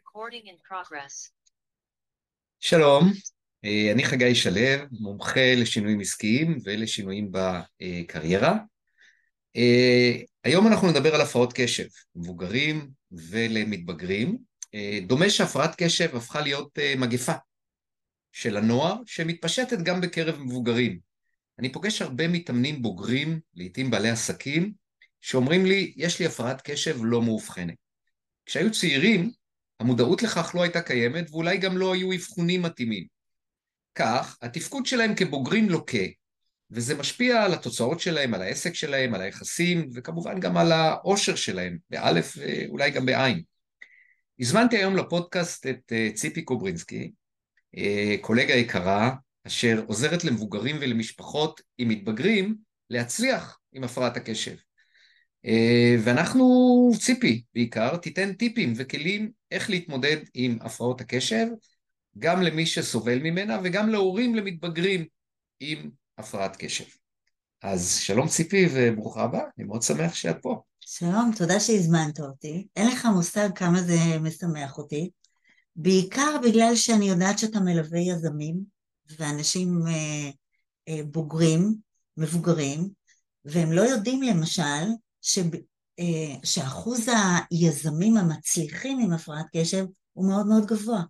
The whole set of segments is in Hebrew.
Recording in. שלום, אה, אני חגי שלו, מומחה לשינויים עסקיים ולשינויים בקריירה. אה, היום אנחנו נדבר על הפרעות קשב, מבוגרים ולמתבגרים. אה, דומה שהפרעת קשב הפכה להיות מגפה של הנוער, שמתפשטת גם בקרב מבוגרים. אני פוגש הרבה מתאמנים בוגרים, לעיתים בעלי עסקים, שאומרים לי, יש לי הפרעת קשב לא מאובחנת. כשהיו צעירים, המודעות לכך לא הייתה קיימת, ואולי גם לא היו אבחונים מתאימים. כך, התפקוד שלהם כבוגרים לוקה, וזה משפיע על התוצאות שלהם, על העסק שלהם, על היחסים, וכמובן גם על העושר שלהם, באלף ואולי גם בעין. הזמנתי היום לפודקאסט את אה, ציפי קוברינסקי, אה, קולגה יקרה, אשר עוזרת למבוגרים ולמשפחות עם מתבגרים להצליח עם הפרעת הקשב. אה, ואנחנו, ציפי בעיקר, תיתן טיפים וכלים איך להתמודד עם הפרעות הקשב, גם למי שסובל ממנה וגם להורים למתבגרים עם הפרעת קשב. אז שלום ציפי וברוכה הבאה, אני מאוד שמח שאת פה. שלום, תודה שהזמנת אותי. אין לך מושג כמה זה משמח אותי, בעיקר בגלל שאני יודעת שאתה מלווה יזמים ואנשים אה, אה, בוגרים, מבוגרים, והם לא יודעים למשל ש, אה, שאחוז היזמים המצליחים עם הפרעת קשב הוא מאוד מאוד גבוה.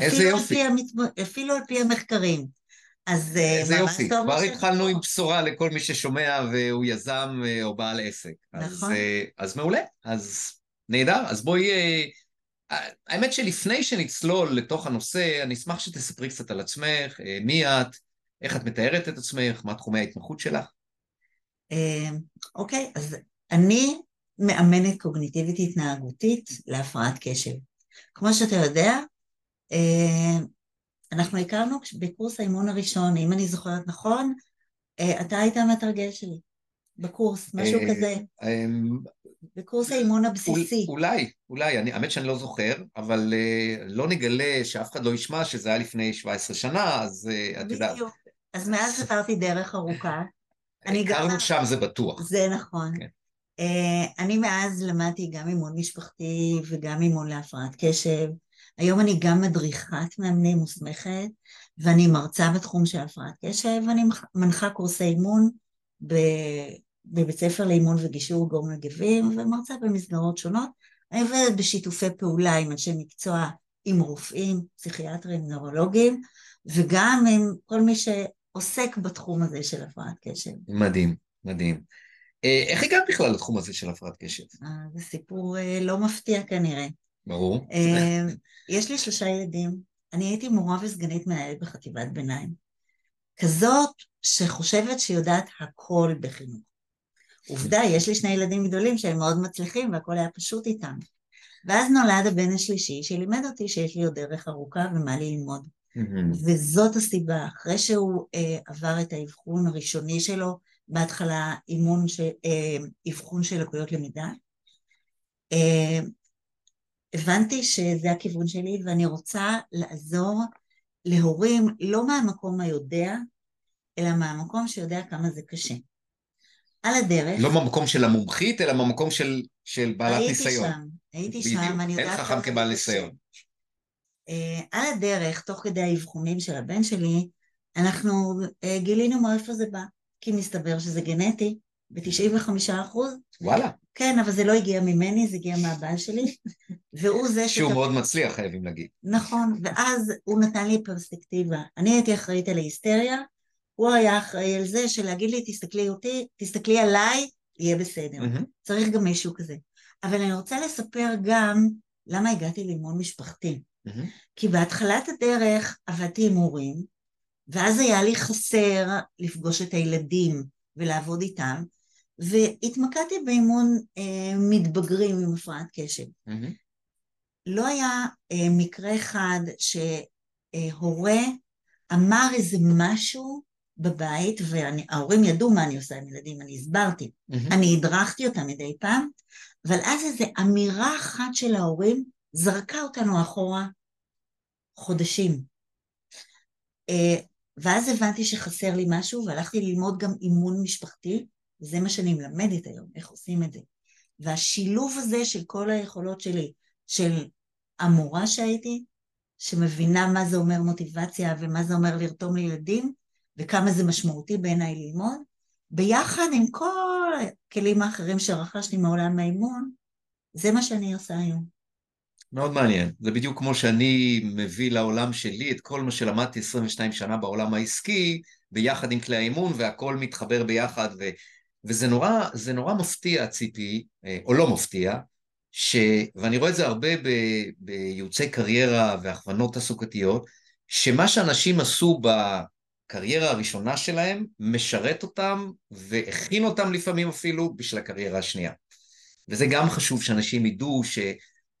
איזה יופי. על המצ... אפילו על פי המחקרים. אז אה, איזה יופי, כבר התחלנו עם בשורה לכל מי ששומע והוא יזם אה, או בעל עסק. נכון. אז, אז מעולה, אז נהדר, אז בואי... האמת שלפני שנצלול לתוך הנושא, אני אשמח שתספרי קצת על עצמך, מי את, איך את מתארת את עצמך, מה תחומי ההתמחות שלך. אוקיי, אז אני מאמנת קוגניטיבית התנהגותית להפרעת קשב. כמו שאתה יודע, אה, אנחנו הכרנו בקורס האימון הראשון, אם אני זוכרת נכון, אה, אתה היית המתרגל שלי בקורס, משהו אה, כזה. בקורס האימון הבסיסי. אולי, אולי, אני, האמת שאני לא זוכר, אבל לא נגלה שאף אחד לא ישמע שזה היה לפני 17 שנה, אז את יודעת. בדיוק. אז מאז עברתי דרך ארוכה. הכרנו שם זה בטוח. זה נכון. כן. Uh, אני מאז למדתי גם אימון משפחתי וגם אימון להפרעת קשב. היום אני גם מדריכת מאמנים מוסמכת, ואני מרצה בתחום של הפרעת קשב, ואני מנחה קורסי אימון בבית ספר לאימון וגישור גורם נגבים, ומרצה במסגרות שונות. אני עובדת בשיתופי פעולה עם אנשי מקצוע, עם רופאים, פסיכיאטרים, נורולוגים, וגם עם כל מי שעוסק בתחום הזה של הפרעת קשב. מדהים, מדהים. אה, איך הגעת בכלל לתחום הזה של הפרעת קשב? אה, זה סיפור אה, לא מפתיע כנראה. ברור. יש לי שלושה ילדים. אני הייתי מורה וסגנית מנהלת בחטיבת ביניים. כזאת שחושבת שיודעת הכל בחינוך. עובדה, יש לי שני ילדים גדולים שהם מאוד מצליחים והכל היה פשוט איתם. ואז נולד הבן השלישי שלימד אותי שיש לי עוד דרך ארוכה ומה ללמוד. וזאת הסיבה, אחרי שהוא אה, עבר את האבחון הראשוני שלו, בהתחלה אימון, ש... אה, אבחון של לקויות למידה. אה, הבנתי שזה הכיוון שלי ואני רוצה לעזור להורים לא מהמקום היודע, אלא מהמקום שיודע כמה זה קשה. על הדרך... לא מהמקום של המומחית, אלא מהמקום של, של בעלת הייתי ניסיון. הייתי שם, הייתי בדיוק. שם, אני יודעת... אין חכם כבעל ניסיון. Uh, על הדרך, תוך כדי האבחונים של הבן שלי, אנחנו גילינו מאיפה זה בא. כי מסתבר שזה גנטי, ב-95 אחוז. וואלה. כן, אבל זה לא הגיע ממני, זה הגיע מהבעל שלי, והוא זה ש... שהוא מאוד מצליח, חייבים להגיד. נכון, ואז הוא נתן לי פרספקטיבה. אני הייתי אחראית על ההיסטריה, הוא היה אחראי על זה של להגיד לי, תסתכלי אותי, תסתכלי עליי, יהיה בסדר. Mm-hmm. צריך גם מישהו כזה. אבל אני רוצה לספר גם למה הגעתי לאימון משפחתי. Mm-hmm. כי בהתחלת הדרך עבדתי עם הורים, ואז היה לי חסר לפגוש את הילדים ולעבוד איתם, והתמקדתי באימון אה, מתבגרים עם הפרעת קשב. Mm-hmm. לא היה אה, מקרה אחד שהורה אמר איזה משהו בבית, וההורים ידעו מה אני עושה עם ילדים, אני הסברתי. Mm-hmm. אני הדרכתי אותם מדי פעם, אבל אז איזו אמירה אחת של ההורים זרקה אותנו אחורה חודשים. אה, ואז הבנתי שחסר לי משהו, והלכתי ללמוד גם אימון משפחתי, וזה מה שאני מלמדת היום, איך עושים את זה. והשילוב הזה של כל היכולות שלי, של המורה שהייתי, שמבינה מה זה אומר מוטיבציה ומה זה אומר לרתום לילדים, וכמה זה משמעותי בעיניי ללמוד, ביחד עם כל הכלים האחרים שרכשתי מעולם האימון, זה מה שאני עושה היום. מאוד מעניין. זה בדיוק כמו שאני מביא לעולם שלי את כל מה שלמדתי 22 שנה בעולם העסקי, ביחד עם כלי האימון, והכל מתחבר ביחד, ו... וזה נורא, נורא מפתיע, ציפי, אה, או לא מפתיע, ש... ואני רואה את זה הרבה ב... בייעוצי קריירה והכוונות תעסוקתיות, שמה שאנשים עשו בקריירה הראשונה שלהם, משרת אותם והכין אותם לפעמים אפילו בשביל הקריירה השנייה. וזה גם חשוב שאנשים ידעו ש...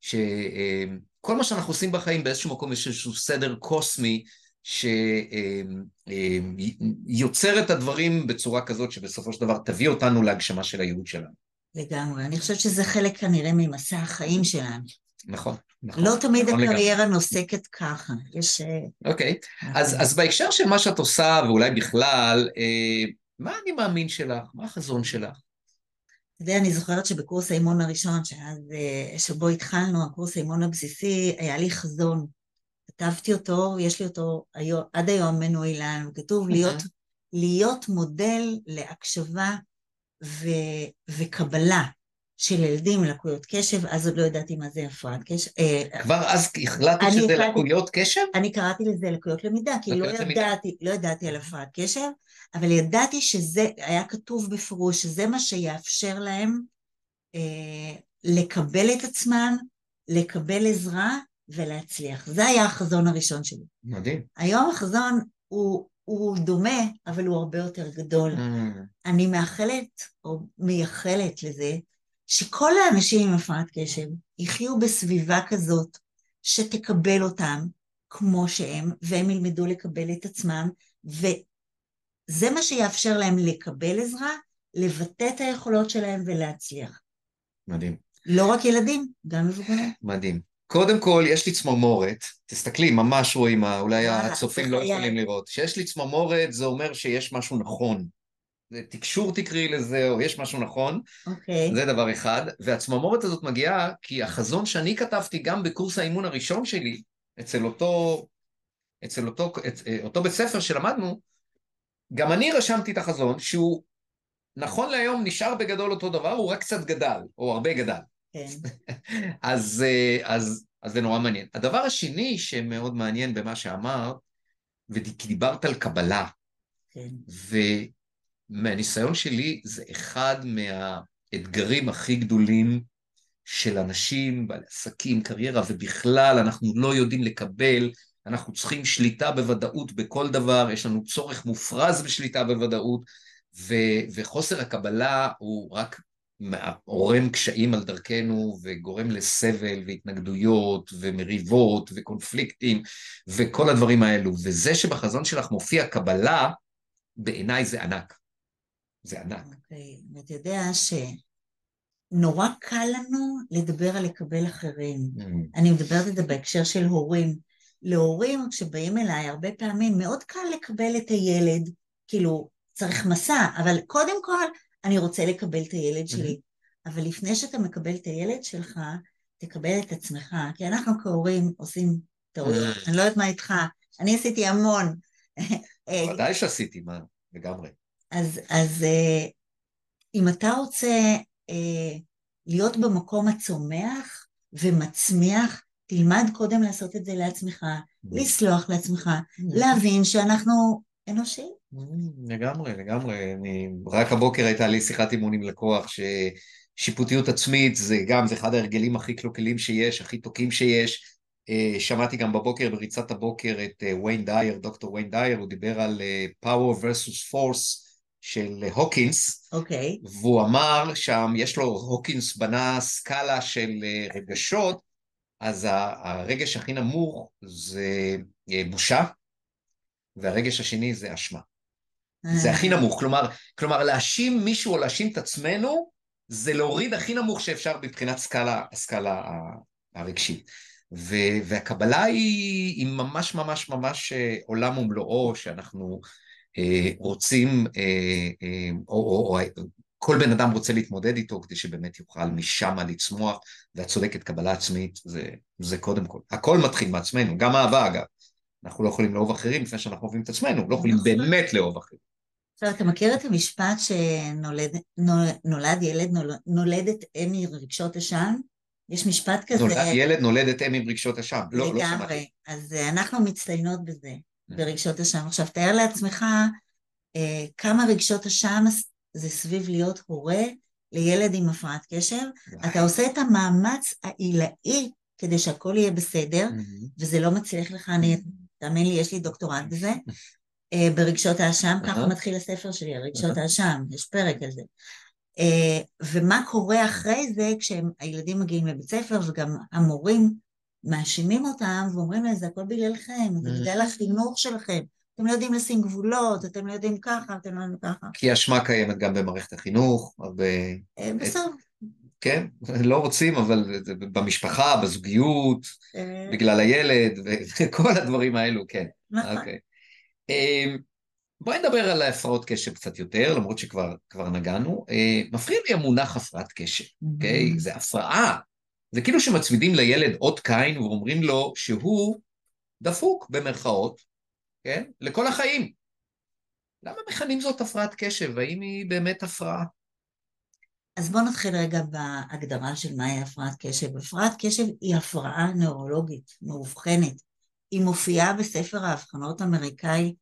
שכל מה שאנחנו עושים בחיים באיזשהו מקום יש איזשהו סדר קוסמי שיוצר את הדברים בצורה כזאת שבסופו של דבר תביא אותנו להגשמה של הייעוד שלנו. לגמרי, אני חושבת שזה חלק כנראה ממסע החיים שלנו. נכון, נכון. לא תמיד נכון הקריירה לגמרי. נוסקת ככה, יש... אה, אוקיי, okay. אז, נכון. אז בהקשר של מה שאת עושה, ואולי בכלל, אה, מה אני מאמין שלך? מה החזון שלך? אתה יודע, אני זוכרת שבקורס האימון הראשון, שאז, אה, שבו התחלנו, הקורס האימון הבסיסי, היה לי חזון. כתבתי אותו, יש לי אותו היום, עד היום מנוי לנו, כתוב להיות, להיות מודל להקשבה ו, וקבלה של ילדים עם לקויות קשב, אז עוד לא ידעתי מה זה הפרעת קשב. אה, כבר אז החלטתי שזה החלט... לקויות קשב? אני קראתי לזה לקויות למידה, כי לא ידעתי, לא ידעתי על הפרעת קשב, אבל ידעתי שזה היה כתוב בפירוש, שזה מה שיאפשר להם אה, לקבל את עצמם, לקבל עזרה ולהצליח. זה היה החזון הראשון שלי. מדהים. היום החזון הוא, הוא דומה, אבל הוא הרבה יותר גדול. Mm. אני מאחלת, או מייחלת לזה, שכל האנשים עם הפרעת קשב יחיו בסביבה כזאת שתקבל אותם כמו שהם, והם ילמדו לקבל את עצמם, וזה מה שיאפשר להם לקבל עזרה, לבטא את היכולות שלהם ולהצליח. מדהים. לא רק ילדים, גם מבוגרים. מדהים. קודם כל, יש לי צמרמורת, תסתכלי, ממש רואים, אולי הצופים לא יכולים לראות. כשיש לי צמרמורת זה אומר שיש משהו נכון. תקשור תקראי לזה, או יש משהו נכון, okay. אוקיי. זה דבר אחד, והצמרמורת הזאת מגיעה כי החזון שאני כתבתי גם בקורס האימון הראשון שלי, אצל אותו, אצל אותו, את, אותו בית ספר שלמדנו, גם אני רשמתי את החזון שהוא נכון להיום נשאר בגדול אותו דבר, הוא רק קצת גדל, או הרבה גדל. כן. אז, אז, אז זה נורא מעניין. הדבר השני שמאוד מעניין במה שאמרת, ודיברת על קבלה, כן. מהניסיון שלי זה אחד מהאתגרים הכי גדולים של אנשים, בעלי עסקים, קריירה, ובכלל אנחנו לא יודעים לקבל, אנחנו צריכים שליטה בוודאות בכל דבר, יש לנו צורך מופרז בשליטה בוודאות, ו- וחוסר הקבלה הוא רק עורם קשיים על דרכנו וגורם לסבל והתנגדויות ומריבות וקונפליקטים וכל הדברים האלו. וזה שבחזון שלך מופיע קבלה, בעיניי זה ענק. זה ענק. אוקיי, okay. ואתה יודע שנורא קל לנו לדבר על לקבל אחרים. Mm. אני מדברת על זה בהקשר של הורים. להורים, כשבאים אליי, הרבה פעמים מאוד קל לקבל את הילד, כאילו, צריך מסע, אבל קודם כל, אני רוצה לקבל את הילד שלי. Mm-hmm. אבל לפני שאתה מקבל את הילד שלך, תקבל את עצמך, כי אנחנו כהורים עושים טעויות. Mm. אני לא יודעת מה איתך, אני עשיתי המון. ודאי שעשיתי, מה, לגמרי. אז, אז אה, אם אתה רוצה אה, להיות במקום הצומח ומצמיח, תלמד קודם לעשות את זה לעצמך, mm. לסלוח לעצמך, mm. להבין שאנחנו אנושיים. Mm, לגמרי, לגמרי. אני, רק הבוקר הייתה לי שיחת אימון עם לקוח ששיפוטיות עצמית זה גם, זה אחד ההרגלים הכי קלוקלים שיש, הכי תוקים שיש. אה, שמעתי גם בבוקר, בריצת הבוקר, את ויין דייר, דוקטור ויין דייר, הוא דיבר על power versus force, של הוקינס, okay. אוקיי. והוא אמר שם, יש לו, הוקינס בנה סקאלה של אה, רגשות, אז הרגש הכי נמוך זה אה, בושה, והרגש השני זה אשמה. זה הכי אה. נמוך, כלומר, כלומר להאשים מישהו או להאשים את עצמנו, זה להוריד הכי נמוך שאפשר מבחינת סקאלה, הסקאלה הרגשית. והקבלה היא, היא ממש ממש ממש עולם ומלואו, שאנחנו רוצים, אה, אה, או, או, או כל בן אדם רוצה להתמודד איתו כדי שבאמת יוכל משם לצמוח, ואת צודקת, קבלה עצמית זה, זה קודם כל. הכל מתחיל מעצמנו, גם אהבה אגב. אנחנו לא יכולים לאהוב אחרים לפני שאנחנו אוהבים את עצמנו, לא יכולים נכון. באמת לאהוב אחרים. עכשיו, אתה מכיר את המשפט שנולד נולד ילד, נולד, נולדת אם מרגשות אשם? יש משפט כזה. נולד ילד נולדת אם עם רגשות אשם. לא, לא שמעתי. לגמרי. אז אנחנו מצטיינות בזה. ברגשות אשם. עכשיו, תאר לעצמך אה, כמה רגשות אשם זה סביב להיות הורה לילד עם הפרעת קשב. אתה עושה את המאמץ העילאי כדי שהכל יהיה בסדר, mm-hmm. וזה לא מצליח לך, אני, תאמין לי, יש לי דוקטורט בזה. אה, ברגשות האשם, ככה מתחיל הספר שלי, רגשות האשם, יש פרק על זה. אה, ומה קורה אחרי זה כשהילדים מגיעים לבית ספר וגם המורים מאשימים אותם ואומרים להם זה הכל בגללכם, זה בגלל החינוך שלכם, אתם לא יודעים לשים גבולות, אתם לא יודעים ככה, אתם לא יודעים ככה. כי אשמה קיימת גם במערכת החינוך, הרבה... אה, בסדר. כן, לא רוצים, אבל במשפחה, בזוגיות, בגלל הילד, וכל הדברים האלו, כן. נכון. אוקיי. אמ, בואי נדבר על הפרעות קשב קצת יותר, למרות שכבר נגענו. אה, מפריע לי המונח הפרעת קשב, אוקיי? Mm-hmm. זה הפרעה. זה כאילו שמצמידים לילד אות קין ואומרים לו שהוא דפוק, במרכאות, כן? לכל החיים. למה מכנים זאת הפרעת קשב? האם היא באמת הפרעה? אז בואו נתחיל רגע בהגדרה של מהי הפרעת קשב. הפרעת קשב היא הפרעה נוירולוגית, מאובחנת. היא מופיעה בספר האבחנות האמריקאי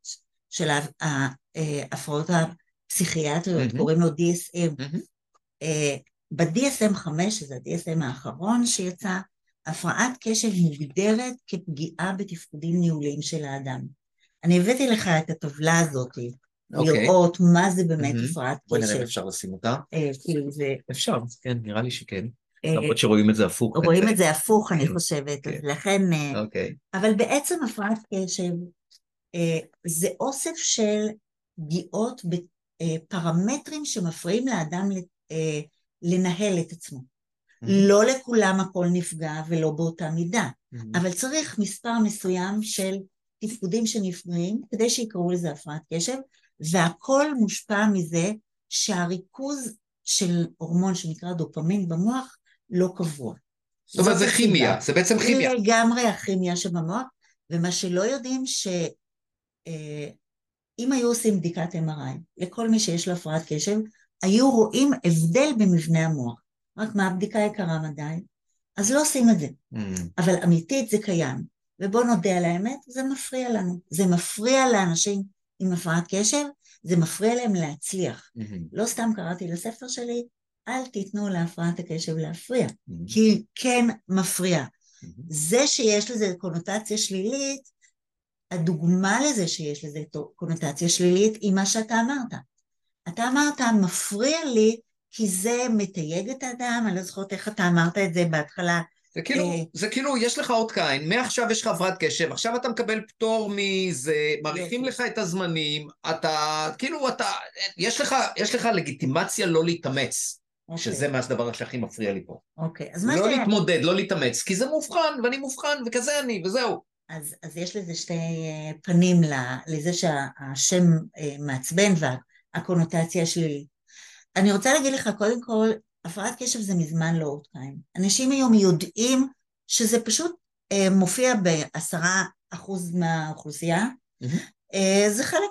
של ההפרעות הפסיכיאטריות, mm-hmm. קוראים לו DSM. Mm-hmm. ב-DSM 5, שזה ה-DSM האחרון שיצא, הפרעת קשב מוגדרת כפגיעה בתפקודים ניהוליים של האדם. אני הבאתי לך את הטבלה הזאת, okay. אוקיי. לראות מה זה באמת mm-hmm. הפרעת קשב. בוא נראה אם אפשר לשים אותה. אה, כאילו זה... אפשר, כן, נראה לי שכן. אה, למרות שרואים את זה הפוך. רואים את זה הפוך, אני כן. חושבת, כן. לכן... אה, אוקיי. אבל בעצם הפרעת קשב זה אוסף של פגיעות בפרמטרים שמפריעים לאדם לנהל את עצמו. Mm-hmm. לא לכולם הכל נפגע ולא באותה מידה, mm-hmm. אבל צריך מספר מסוים של תפקודים שנפגעים כדי שיקראו לזה הפרעת קשב, והכל מושפע מזה שהריכוז של הורמון שנקרא דופמין במוח לא קבוע. זאת אומרת זה כימיה, זה בעצם כימיה. זה לגמרי הכימיה שבמוח, ומה שלא יודעים שאם אה, היו עושים בדיקת MRI לכל מי שיש לו הפרעת קשב, היו רואים הבדל במבנה המוח. רק מה, הבדיקה יקרה מדי, אז לא עושים את זה. Mm. אבל אמיתית זה קיים. ובואו נודה על האמת, זה מפריע לנו. זה מפריע לאנשים עם הפרעת קשב, זה מפריע להם להצליח. Mm-hmm. לא סתם קראתי לספר שלי, אל תיתנו להפרעת הקשב להפריע, mm-hmm. כי היא כן מפריע. Mm-hmm. זה שיש לזה קונוטציה שלילית, הדוגמה לזה שיש לזה קונוטציה שלילית היא מה שאתה אמרת. אתה אמרת, מפריע לי כי זה מתייג את האדם, אני לא זוכרת איך אתה אמרת את זה בהתחלה. זה כאילו, אה, זה כאילו, יש לך אות קין, מעכשיו יש לך הפרעת קשב, עכשיו אתה מקבל פטור מזה, מעריכים לך את הזמנים, אתה, כאילו, אתה, יש לך, יש לך לגיטימציה לא להתאמץ. Okay. אוקיי. שזה מה הדבר שהכי מפריע לי פה. אוקיי, okay, אז מה לא ש... להתמודד, לא להתאמץ, כי זה מובחן, ואני מובחן, וכזה אני, וזהו. אז, אז יש לזה שתי אה, פנים לזה שהשם אה, מעצבן והקונוטציה השלילית. אני רוצה להגיד לך, קודם כל, הפרעת קשב זה מזמן לא עוד קיים. אנשים היום יודעים שזה פשוט אה, מופיע בעשרה אחוז מהאוכלוסייה. Mm-hmm. אה, זה חלק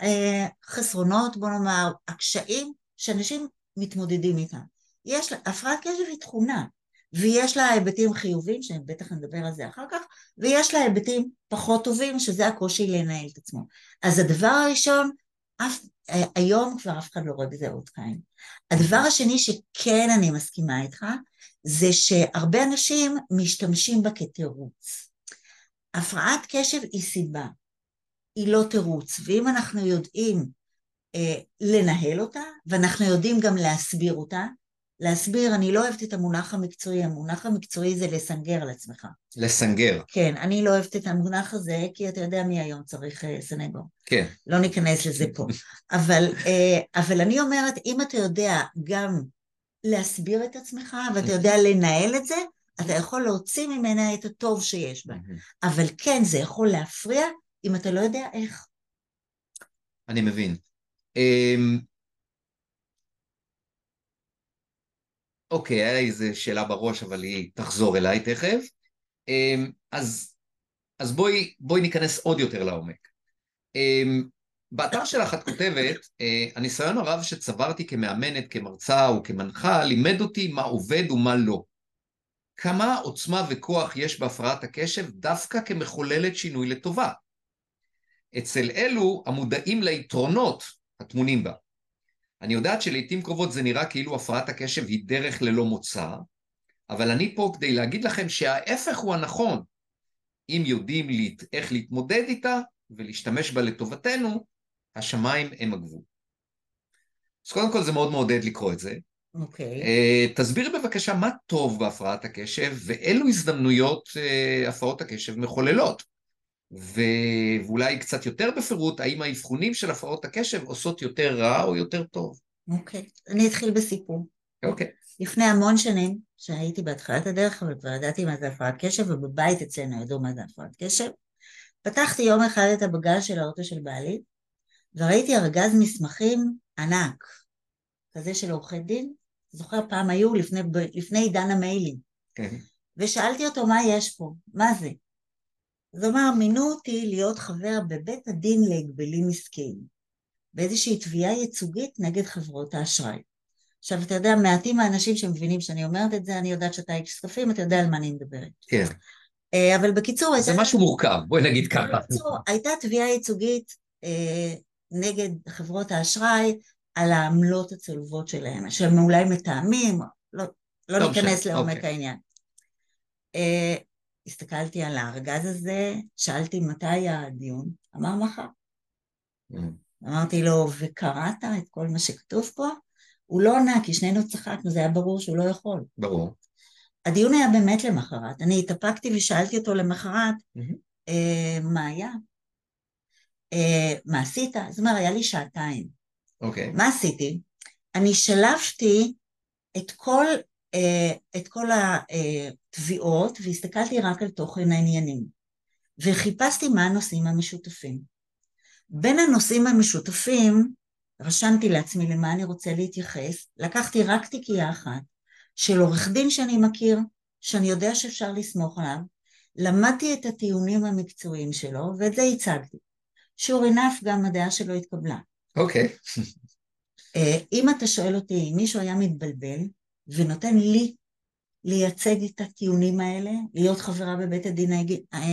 מהחסרונות, אה, בוא נאמר, הקשיים שאנשים מתמודדים איתה. יש לה, הפרעת קשב היא תכונה, ויש לה היבטים חיוביים, שבטח נדבר על זה אחר כך, ויש לה היבטים פחות טובים, שזה הקושי לנהל את עצמו. אז הדבר הראשון, אף, היום כבר אף אחד לא רואה בזה עוד קין. הדבר השני שכן אני מסכימה איתך, זה שהרבה אנשים משתמשים בה כתירוץ. הפרעת קשב היא סיבה, היא לא תירוץ, ואם אנחנו יודעים אה, לנהל אותה, ואנחנו יודעים גם להסביר אותה. להסביר, אני לא אוהבת את המונח המקצועי, המונח המקצועי זה לסנגר על עצמך. לסנגר. כן, אני לא אוהבת את המונח הזה, כי אתה יודע מי היום צריך uh, סנגור. כן. לא ניכנס לזה פה. אבל, uh, אבל אני אומרת, אם אתה יודע גם להסביר את עצמך, ואתה יודע לנהל את זה, אתה יכול להוציא ממנה את הטוב שיש בה. אבל כן, זה יכול להפריע אם אתה לא יודע איך. אני מבין. אמ, אוקיי, היה לי איזו שאלה בראש, אבל היא תחזור אליי תכף. אמ, אז, אז בואי, בואי ניכנס עוד יותר לעומק. אמ, באתר שלך את כותבת, אה, הניסיון הרב שצברתי כמאמנת, כמרצה וכמנחה, לימד אותי מה עובד ומה לא. כמה עוצמה וכוח יש בהפרעת הקשב דווקא כמחוללת שינוי לטובה. אצל אלו המודעים ליתרונות הטמונים בה. אני יודעת שלעיתים קרובות זה נראה כאילו הפרעת הקשב היא דרך ללא מוצא, אבל אני פה כדי להגיד לכם שההפך הוא הנכון. אם יודעים להת... איך להתמודד איתה ולהשתמש בה לטובתנו, השמיים הם הגבול. אז קודם כל זה מאוד מעודד לקרוא את זה. אוקיי. Okay. אה, uh, תסבירי בבקשה מה טוב בהפרעת הקשב ואילו הזדמנויות uh, הפרעות הקשב מחוללות. ואולי קצת יותר בפירוט, האם האבחונים של הפרעות הקשב עושות יותר רע או יותר טוב. אוקיי, okay. אני אתחיל בסיפור. אוקיי. Okay. לפני המון שנים, שהייתי בהתחלת הדרך, אבל כבר ידעתי מה זה הפרעת קשב, ובבית אצלנו ידעו מה זה הפרעת קשב, פתחתי יום אחד את הבגז של האוטו של בעלי, וראיתי ארגז מסמכים ענק, כזה של עורכי דין, זוכר פעם היו לפני, לפני עידן המיילים, כן. ושאלתי אותו מה יש פה, מה זה? אז הוא אמר, מינו אותי להיות חבר בבית הדין להגבלים עסקיים, באיזושהי תביעה ייצוגית נגד חברות האשראי. עכשיו, אתה יודע, מעטים האנשים שמבינים שאני אומרת את זה, אני יודעת שאתה איש כספים, אתה יודע על מה אני מדברת. כן. אה, אבל בקיצור... זה הייתה... משהו מורכב, בואי נגיד ככה. בקיצור, הייתה תביעה ייצוגית אה, נגד חברות האשראי על העמלות הצולבות שלהם, שהם אולי מתאמים, לא, לא ניכנס לעומק אוקיי. העניין. אה, הסתכלתי על הארגז הזה, שאלתי מתי הדיון, אמר מחר. Mm. אמרתי לו, וקראת את כל מה שכתוב פה? הוא לא ענה, כי שנינו צחקנו, זה היה ברור שהוא לא יכול. ברור. הדיון היה באמת למחרת. אני התאפקתי ושאלתי אותו למחרת, mm-hmm. אה, מה היה? אה, מה עשית? זאת אומרת, היה לי שעתיים. אוקיי. Okay. מה עשיתי? אני שלפתי את כל, אה, את כל התביעות והסתכלתי רק על תוכן העניינים. וחיפשתי מה הנושאים המשותפים. בין הנושאים המשותפים, רשמתי לעצמי למה אני רוצה להתייחס, לקחתי רק תיקייה אחת של עורך דין שאני מכיר, שאני יודע שאפשר לסמוך עליו, למדתי את הטיעונים המקצועיים שלו ואת זה הצגתי. sure enough גם הדעה שלו התקבלה. אוקיי. Okay. אה, אם אתה שואל אותי אם מישהו היה מתבלבל ונותן לי לייצג את הטיעונים האלה, להיות חברה בבית הדין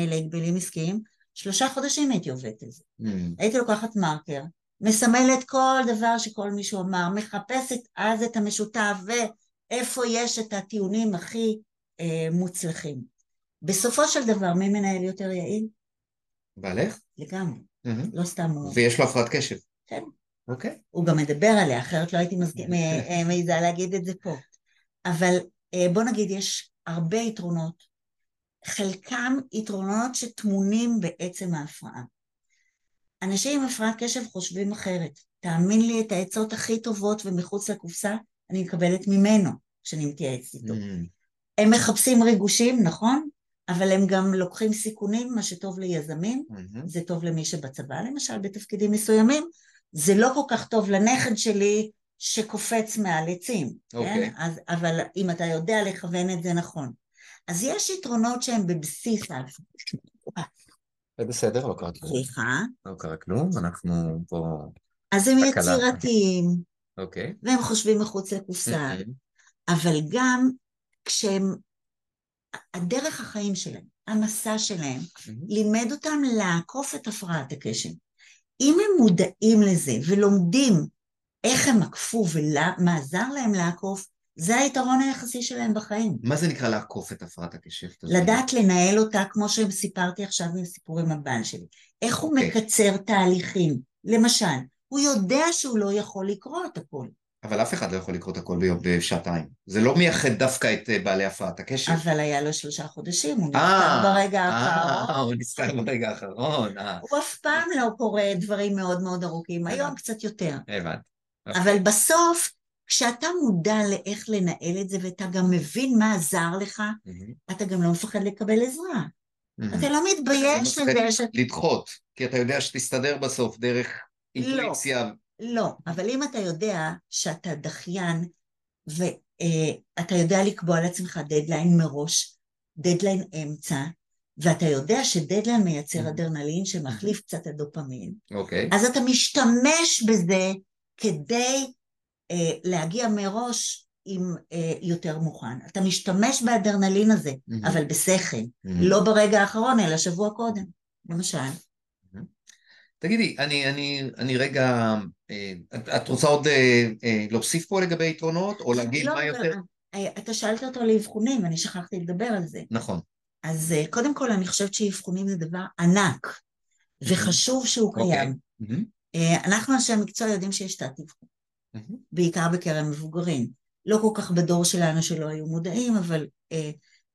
להגבלים עסקיים, שלושה חודשים הייתי עובדת על זה. Mm. הייתי לוקחת מרקר, מסמלת כל דבר שכל מישהו אמר, מחפשת אז את המשותף ואיפה יש את הטיעונים הכי אה, מוצלחים. בסופו של דבר, מי מנהל יותר יעיל? בעלך? לגמרי. Mm-hmm. לא סתם הוא... ויש לו הפרעת קשב. כן. אוקיי. Okay. הוא גם מדבר עליה, אחרת לא הייתי אה, מעיזה להגיד את זה פה. אבל בוא נגיד, יש הרבה יתרונות, חלקם יתרונות שטמונים בעצם ההפרעה. אנשים עם הפרעת קשב חושבים אחרת. תאמין לי, את העצות הכי טובות ומחוץ לקופסה, אני מקבלת ממנו כשאני מתייעצת איתו. Mm. הם מחפשים ריגושים, נכון? אבל הם גם לוקחים סיכונים, מה שטוב ליזמים, mm-hmm. זה טוב למי שבצבא למשל, בתפקידים מסוימים, זה לא כל כך טוב לנכד שלי שקופץ מעל עצים, okay. כן? אוקיי. אז, אבל אם אתה יודע לכוון את זה נכון. אז יש יתרונות שהם בבסיס ההפרעה. זה בסדר, לא קרה כלום. סליחה. לא קרה כלום, אנחנו פה... אז הם יצירתיים. אוקיי. והם חושבים מחוץ לקופסה. אבל גם כשהם... הדרך החיים שלהם, המסע שלהם, לימד אותם לעקוף את הפרעת הקשב. אם הם מודעים לזה ולומדים איך הם עקפו ומה עזר להם לעקוף, זה היתרון היחסי שלהם בחיים. מה זה נקרא לעקוף את הפרעת הקשב? לדעת לנהל אותה כמו שסיפרתי עכשיו עם סיפור עם הבן שלי. איך הוא okay. אוקיי. מקצר תהליכים. למשל, הוא יודע שהוא לא יכול לקרוא את הכל. אבל אף אחד לא יכול לקרוא את הכל ביום בשעתיים. זה לא מייחד דווקא את אה, בעלי הפרעת הקשב. אבל היה לו שלושה חודשים, הוא נזכר אה, ברגע אה, האחרון. הוא נזכר ברגע האחרון. הוא אף פעם לא קורא דברים מאוד מאוד ארוכים, היום קצת יותר. הבנתי. אבל בסוף, כשאתה מודע לאיך לנהל את זה ואתה גם מבין מה עזר לך, אתה גם לא מפחד לקבל עזרה. אתה לא מתבייש לזה ש... לדחות, כי אתה יודע שתסתדר בסוף דרך אינטואיציה. לא, לא, אבל אם אתה יודע שאתה דחיין, ו... אתה יודע לקבוע לעצמך דדליין מראש, דדליין אמצע, ואתה יודע שדדליין מייצר אדרנלין שמחליף קצת הדופמין, אוקיי. אז אתה משתמש בזה כדי אה, להגיע מראש עם אה, יותר מוכן. אתה משתמש באדרנלין הזה, mm-hmm. אבל בשכל, mm-hmm. לא ברגע האחרון, אלא שבוע קודם, למשל. Mm-hmm. תגידי, אני, אני, אני רגע, אה, את, את רוצה עוד אה, אה, להוסיף פה לגבי יתרונות, או להגיד לא, מה יותר? אה, אתה שאלת אותו לאבחונים, אני שכחתי לדבר על זה. נכון. אז אה, קודם כל אני חושבת שאבחונים זה דבר ענק, וחשוב שהוא אוקיי. קיים. Okay. Mm-hmm. אנחנו אנשי המקצוע יודעים שיש תת אבחון, mm-hmm. בעיקר בקרב מבוגרים. לא כל כך בדור שלנו שלא היו מודעים, אבל, אה,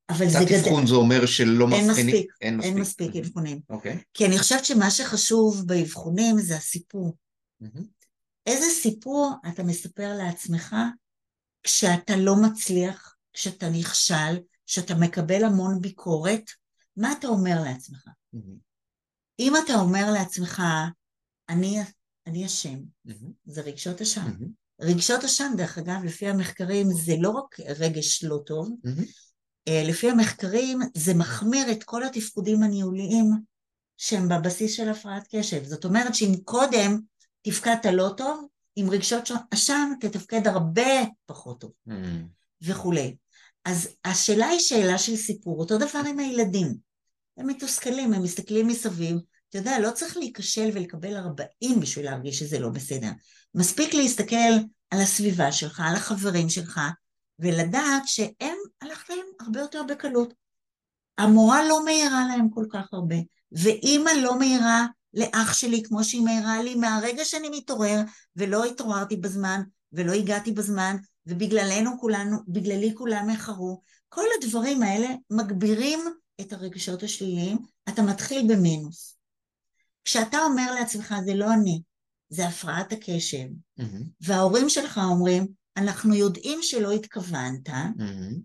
אבל זה גדל. תת אבחון זה אומר שלא אין מספיק, אין מספיק, אין מספיק אבחונים. אוקיי. כי אני חושבת שמה שחשוב באבחונים זה הסיפור. איזה סיפור אתה מספר לעצמך כשאתה לא מצליח, כשאתה נכשל, כשאתה מקבל המון ביקורת, מה אתה אומר לעצמך? אם אתה אומר לעצמך, אני, אני אשם, זה רגשות אשם. רגשות אשם, דרך אגב, לפי המחקרים, זה לא רק רגש לא טוב, mm-hmm. לפי המחקרים זה מחמיר את כל התפקודים הניהוליים שהם בבסיס של הפרעת קשב. זאת אומרת שאם קודם תפקדת לא טוב, עם רגשות אשם תתפקד הרבה פחות טוב, mm-hmm. וכולי. אז השאלה היא שאלה של סיפור, אותו דבר עם הילדים. הם מתוסכלים, הם מסתכלים מסביב, אתה יודע, לא צריך להיכשל ולקבל 40 בשביל להרגיש שזה לא בסדר. מספיק להסתכל על הסביבה שלך, על החברים שלך, ולדעת שהם, הלך להם הרבה יותר בקלות. המורה לא מעירה להם כל כך הרבה, ואימא לא מעירה לאח שלי כמו שהיא מעירה לי מהרגע שאני מתעורר, ולא התעוררתי בזמן, ולא הגעתי בזמן, ובגללנו כולנו, בגללי כולם איחרו. כל הדברים האלה מגבירים את הרגשות השליליים, אתה מתחיל במינוס. כשאתה אומר לעצמך, זה לא אני, זה הפרעת הקשב, mm-hmm. וההורים שלך אומרים, אנחנו יודעים שלא התכוונת, mm-hmm.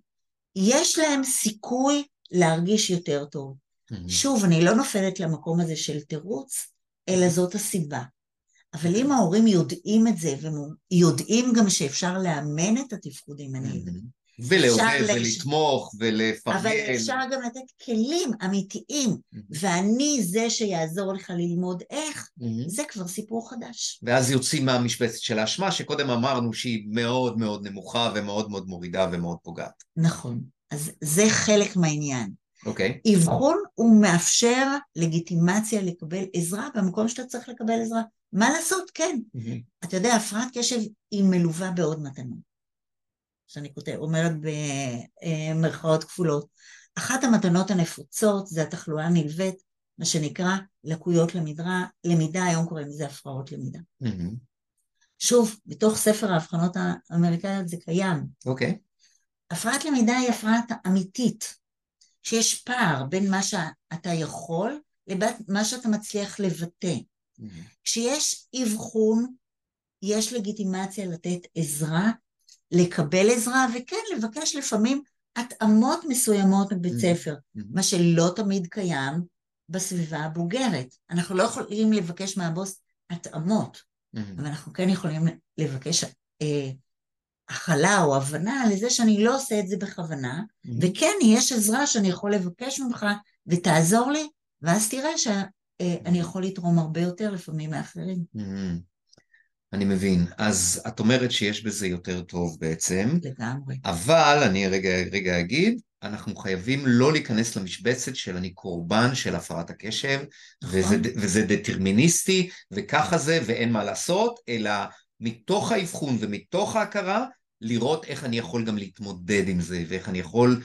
יש להם סיכוי להרגיש יותר טוב. Mm-hmm. שוב, אני לא נופלת למקום הזה של תירוץ, אלא זאת הסיבה. אבל אם ההורים יודעים את זה, ויודעים גם שאפשר לאמן את התפקודים האלה, ולעודד ולתמוך ולפרגן. אבל אפשר גם לתת כלים אמיתיים, mm-hmm. ואני זה שיעזור לך ללמוד איך, mm-hmm. זה כבר סיפור חדש. ואז יוצאים מהמשבצת של האשמה, שקודם אמרנו שהיא מאוד מאוד נמוכה ומאוד מאוד מורידה ומאוד פוגעת. נכון, אז זה חלק מהעניין. אוקיי. Okay. אבחון הוא מאפשר לגיטימציה לקבל עזרה במקום שאתה צריך לקבל עזרה. מה לעשות? כן. Mm-hmm. אתה יודע, הפרעת קשב היא מלווה בעוד מתנות. שאני כותב, אומרת במרכאות כפולות. אחת המתנות הנפוצות זה התחלואה הנלווית, מה שנקרא לקויות למידה, למידה, היום קוראים לזה הפרעות למידה. Mm-hmm. שוב, בתוך ספר האבחנות האמריקאיות זה קיים. אוקיי. Okay. הפרעת למידה היא הפרעת אמיתית, שיש פער בין מה שאתה יכול לבין מה שאתה מצליח לבטא. Mm-hmm. כשיש אבחון, יש לגיטימציה לתת עזרה לקבל עזרה, וכן לבקש לפעמים התאמות מסוימות מבית mm-hmm. ספר, mm-hmm. מה שלא תמיד קיים בסביבה הבוגרת. אנחנו לא יכולים לבקש מהבוס התאמות, mm-hmm. אבל אנחנו כן יכולים לבקש אה, הכלה או הבנה לזה שאני לא עושה את זה בכוונה, וכן, יש עזרה שאני יכול לבקש ממך ותעזור לי, ואז תראה שאני יכול לתרום הרבה יותר לפעמים מאחרים. אני מבין. אז את אומרת שיש בזה יותר טוב בעצם. לגמרי. אבל אני רגע, רגע אגיד, אנחנו חייבים לא להיכנס למשבצת של אני קורבן של הפרעת הקשב, נכון. וזה, וזה דטרמיניסטי, וככה זה, ואין מה לעשות, אלא מתוך האבחון ומתוך ההכרה, לראות איך אני יכול גם להתמודד עם זה, ואיך אני יכול,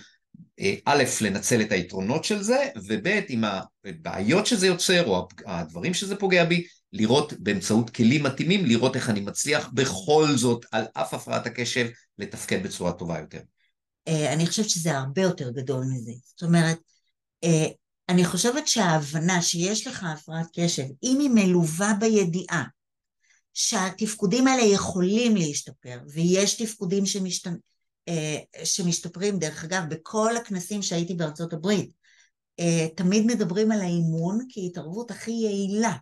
אה, א', לנצל את היתרונות של זה, וב', עם הבעיות שזה יוצר, או הדברים שזה פוגע בי, לראות באמצעות כלים מתאימים, לראות איך אני מצליח בכל זאת, על אף הפרעת הקשב, לתפקד בצורה טובה יותר. אה, אני חושבת שזה הרבה יותר גדול מזה. זאת אומרת, אה, אני חושבת שההבנה שיש לך הפרעת קשב, אם היא מלווה בידיעה שהתפקודים האלה יכולים להשתפר, ויש תפקודים שמשת... אה, שמשתפרים, דרך אגב, בכל הכנסים שהייתי בארצות הברית, תמיד מדברים על האימון כהתערבות הכי יעילה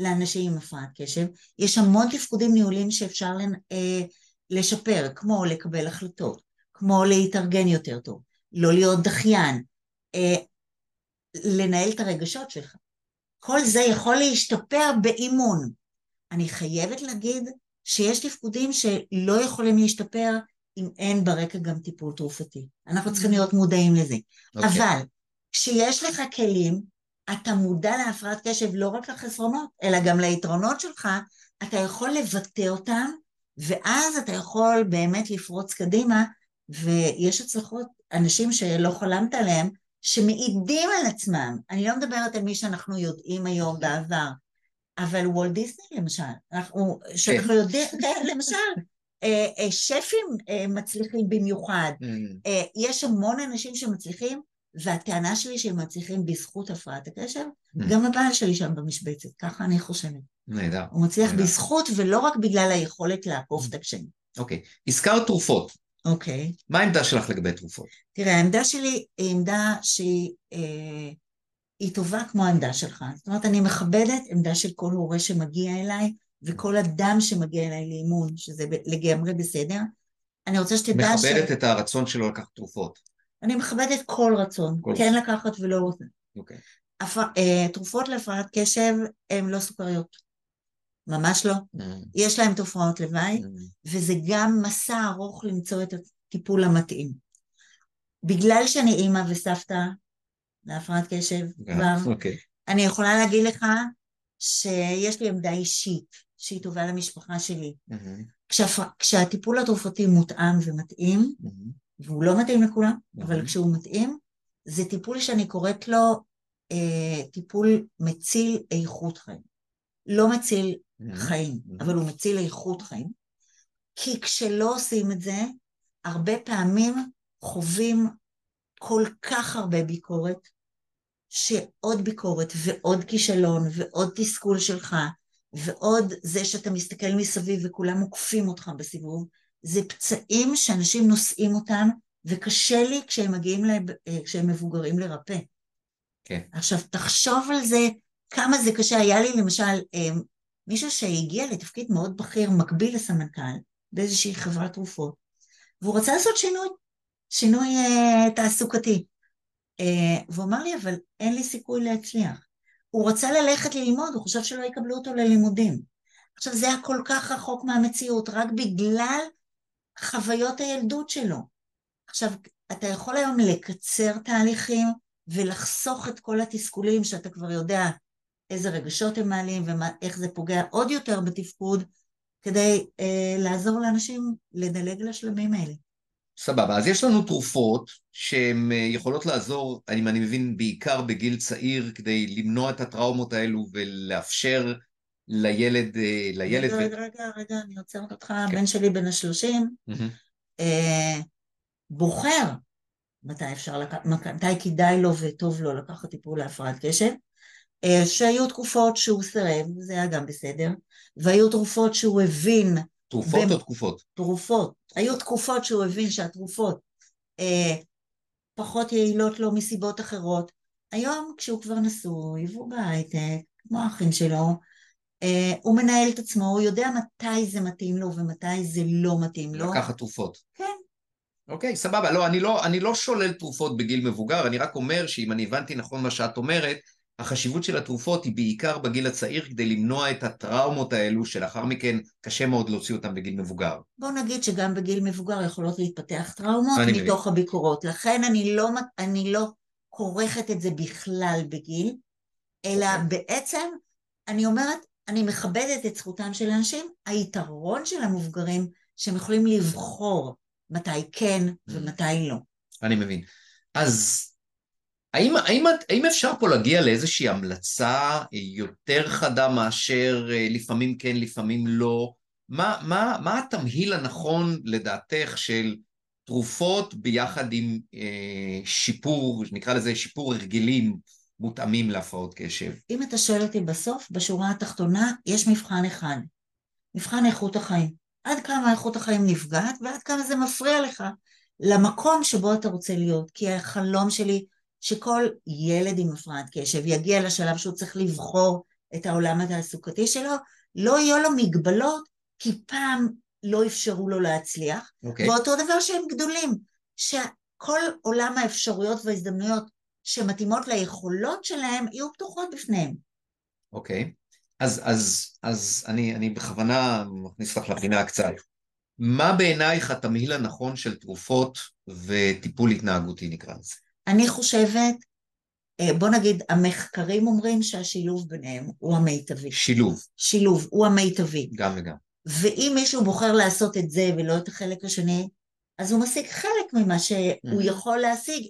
לאנשים עם הפרעת קשב. יש המון תפקודים ניהוליים שאפשר אה, לשפר, כמו לקבל החלטות, כמו להתארגן יותר טוב, לא להיות דחיין, אה, לנהל את הרגשות שלך. כל זה יכול להשתפר באימון. אני חייבת להגיד שיש תפקודים שלא יכולים להשתפר אם אין ברקע גם טיפול תרופתי. אנחנו צריכים להיות מודעים לזה. Okay. אוקיי. אבל כשיש לך כלים, אתה מודע להפרעת קשב לא רק לחסרונות, אלא גם ליתרונות שלך, אתה יכול לבטא אותם, ואז אתה יכול באמת לפרוץ קדימה, ויש הצלחות, אנשים שלא חלמת עליהם, שמעידים על עצמם. אני לא מדברת על מי שאנחנו יודעים היום בעבר, אבל וולט דיסני למשל, אנחנו, שאנחנו כן. יודעים, כן, למשל, אה, אה, שפים אה, מצליחים במיוחד, mm. יש המון אנשים שמצליחים, והטענה שלי שהם מצליחים בזכות הפרעת הקשב, mm. גם הבעל שלי שם במשבצת, ככה אני חושבת. נהדר. הוא מצליח נהדר. בזכות ולא רק בגלל היכולת לעקוף את הקשיים. אוקיי. הזכרת תרופות. אוקיי. מה העמדה שלך לגבי תרופות? תראה, העמדה שלי היא עמדה שהיא אה, טובה כמו העמדה שלך. זאת אומרת, אני מכבדת עמדה של כל הורה שמגיע אליי, וכל אדם שמגיע אליי לאימון, שזה לגמרי בסדר. אני רוצה שתדע ש... מכבדת את הרצון שלו לקחת תרופות. אני מכבדת כל רצון, כל כן רצון. לקחת ולא רוצה. אוקיי. הפ... אה, תרופות להפרעת קשב הן לא סוכריות. ממש לא. Mm. יש להם תופעות לוואי, mm. וזה גם מסע ארוך למצוא את הטיפול המתאים. בגלל שאני אימא וסבתא להפרעת קשב כבר, okay. אני יכולה להגיד לך שיש לי עמדה אישית שהיא טובה למשפחה שלי. Mm-hmm. כשהפ... כשהטיפול התרופתי מותאם ומתאים, mm-hmm. והוא לא מתאים לכולם. אבל כשהוא מתאים, זה טיפול שאני קוראת לו אה, טיפול מציל איכות חיים. לא מציל. חיים. אבל הוא מציל איכות חיים. כי כשלא עושים את זה, הרבה פעמים חווים כל כך הרבה ביקורת, שעוד ביקורת ועוד כישלון ועוד תסכול שלך ועוד זה שאתה מסתכל מסביב וכולם עוקפים אותך בסיבוב, זה פצעים שאנשים נושאים אותם וקשה לי כשהם מגיעים, לב, אה, כשהם מבוגרים לרפא. כן. עכשיו תחשוב על זה, כמה זה קשה. היה לי למשל אה, מישהו שהגיע לתפקיד מאוד בכיר, מקביל לסמנכ"ל, באיזושהי חברת תרופות, והוא רצה לעשות שינוי, שינוי uh, תעסוקתי. Uh, והוא אמר לי, אבל אין לי סיכוי להצליח. הוא רצה ללכת ללמוד, הוא חושב שלא יקבלו אותו ללימודים. עכשיו, זה היה כל כך רחוק מהמציאות, רק בגלל חוויות הילדות שלו. עכשיו, אתה יכול היום לקצר תהליכים ולחסוך את כל התסכולים שאתה כבר יודע איזה רגשות הם מעלים ואיך זה פוגע עוד יותר בתפקוד, כדי אה, לעזור לאנשים לדלג לשלמים האלה. סבבה, אז יש לנו תרופות שהן אה, יכולות לעזור, אני, אני מבין, בעיקר בגיל צעיר, כדי למנוע את הטראומות האלו ולאפשר לילד... אה, לילד רגע, ו... רגע, רגע, אני עוצרת אותך, כן. הבן שלי בן השלושים, mm-hmm. אה, בוחר מתי אפשר לקחת, מתי כדאי לו וטוב לו לקחת טיפול להפרעת קשב, אה, שהיו תקופות שהוא סירב, זה היה גם בסדר, והיו תרופות שהוא הבין... תרופות ב... או תקופות? תרופות. היו תקופות שהוא הבין שהתרופות אה, פחות יעילות לו מסיבות אחרות. היום כשהוא כבר נשוי והוא בהייטק, כמו האחים שלו, הוא מנהל את עצמו, הוא יודע מתי זה מתאים לו ומתי זה לא מתאים לו. לקחת תרופות. כן. אוקיי, סבבה. לא, אני לא, אני לא שולל תרופות בגיל מבוגר, אני רק אומר שאם אני הבנתי נכון מה שאת אומרת, החשיבות של התרופות היא בעיקר בגיל הצעיר כדי למנוע את הטראומות האלו שלאחר מכן קשה מאוד להוציא אותן בגיל מבוגר. בוא נגיד שגם בגיל מבוגר יכולות להתפתח טראומות מתוך מבין. הביקורות, לכן אני לא, אני לא כורכת את זה בכלל בגיל, אלא okay. אוקיי. בעצם אני אומרת, אני מכבדת את זכותם של אנשים, היתרון של המבוגרים שהם יכולים לבחור מתי כן mm. ומתי לא. אני מבין. אז האם, האם, האם אפשר פה להגיע לאיזושהי המלצה יותר חדה מאשר אה, לפעמים כן, לפעמים לא? מה, מה, מה התמהיל הנכון לדעתך של תרופות ביחד עם אה, שיפור, נקרא לזה שיפור הרגלים מותאמים להפרעות קשב? אם אתה שואל אותי בסוף, בשורה התחתונה, יש מבחן אחד, מבחן איכות החיים. עד כמה איכות החיים נפגעת ועד כמה זה מפריע לך למקום שבו אתה רוצה להיות. כי החלום שלי שכל ילד עם הפרעת קשב יגיע לשלב שהוא צריך לבחור את העולם התעסוקתי שלו, לא יהיו לו מגבלות כי פעם לא אפשרו לו להצליח, okay. אוקיי. ואותו דבר שהם גדולים. שכל עולם האפשרויות וההזדמנויות שמתאימות ליכולות שלהם יהיו פתוחות בפניהם. אוקיי, okay. אז, אז, אז אני, אני בכוונה מכניס לך לפינה קצת. מה בעינייך התמהיל הנכון של תרופות וטיפול התנהגותי נקרא לזה? אני חושבת, אה, בוא נגיד, המחקרים אומרים שהשילוב ביניהם הוא המיטבי. שילוב. שילוב, הוא המיטבי. גם וגם. ואם מישהו בוחר לעשות את זה ולא את החלק השני, אז הוא משיג חלק ממה שהוא יכול להשיג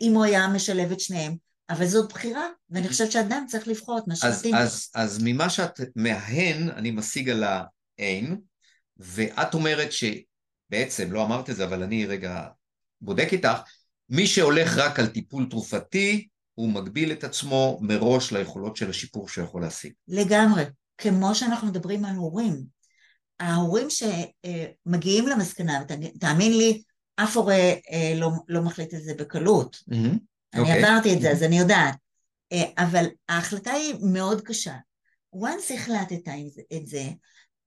אם הוא היה משלב את שניהם. אבל זאת בחירה, ואני חושבת שאדם צריך לבחור את מה שמתאים. אז, אז, אז ממה שאת מהן, אני משיג על האין, ואת אומרת שבעצם, לא אמרת את זה, אבל אני רגע בודק איתך, מי שהולך רק על טיפול תרופתי, הוא מגביל את עצמו מראש ליכולות של השיפור שהוא יכול להשיג. לגמרי. כמו שאנחנו מדברים על הורים. ההורים שמגיעים למסקנה, תאמין לי, אף הורה אה, לא, לא מחליט את זה בקלות. Mm-hmm. אני okay. אוקיי. עברתי את זה, mm-hmm. אז אני יודעת. אה, אבל ההחלטה היא מאוד קשה. once החלטת את זה,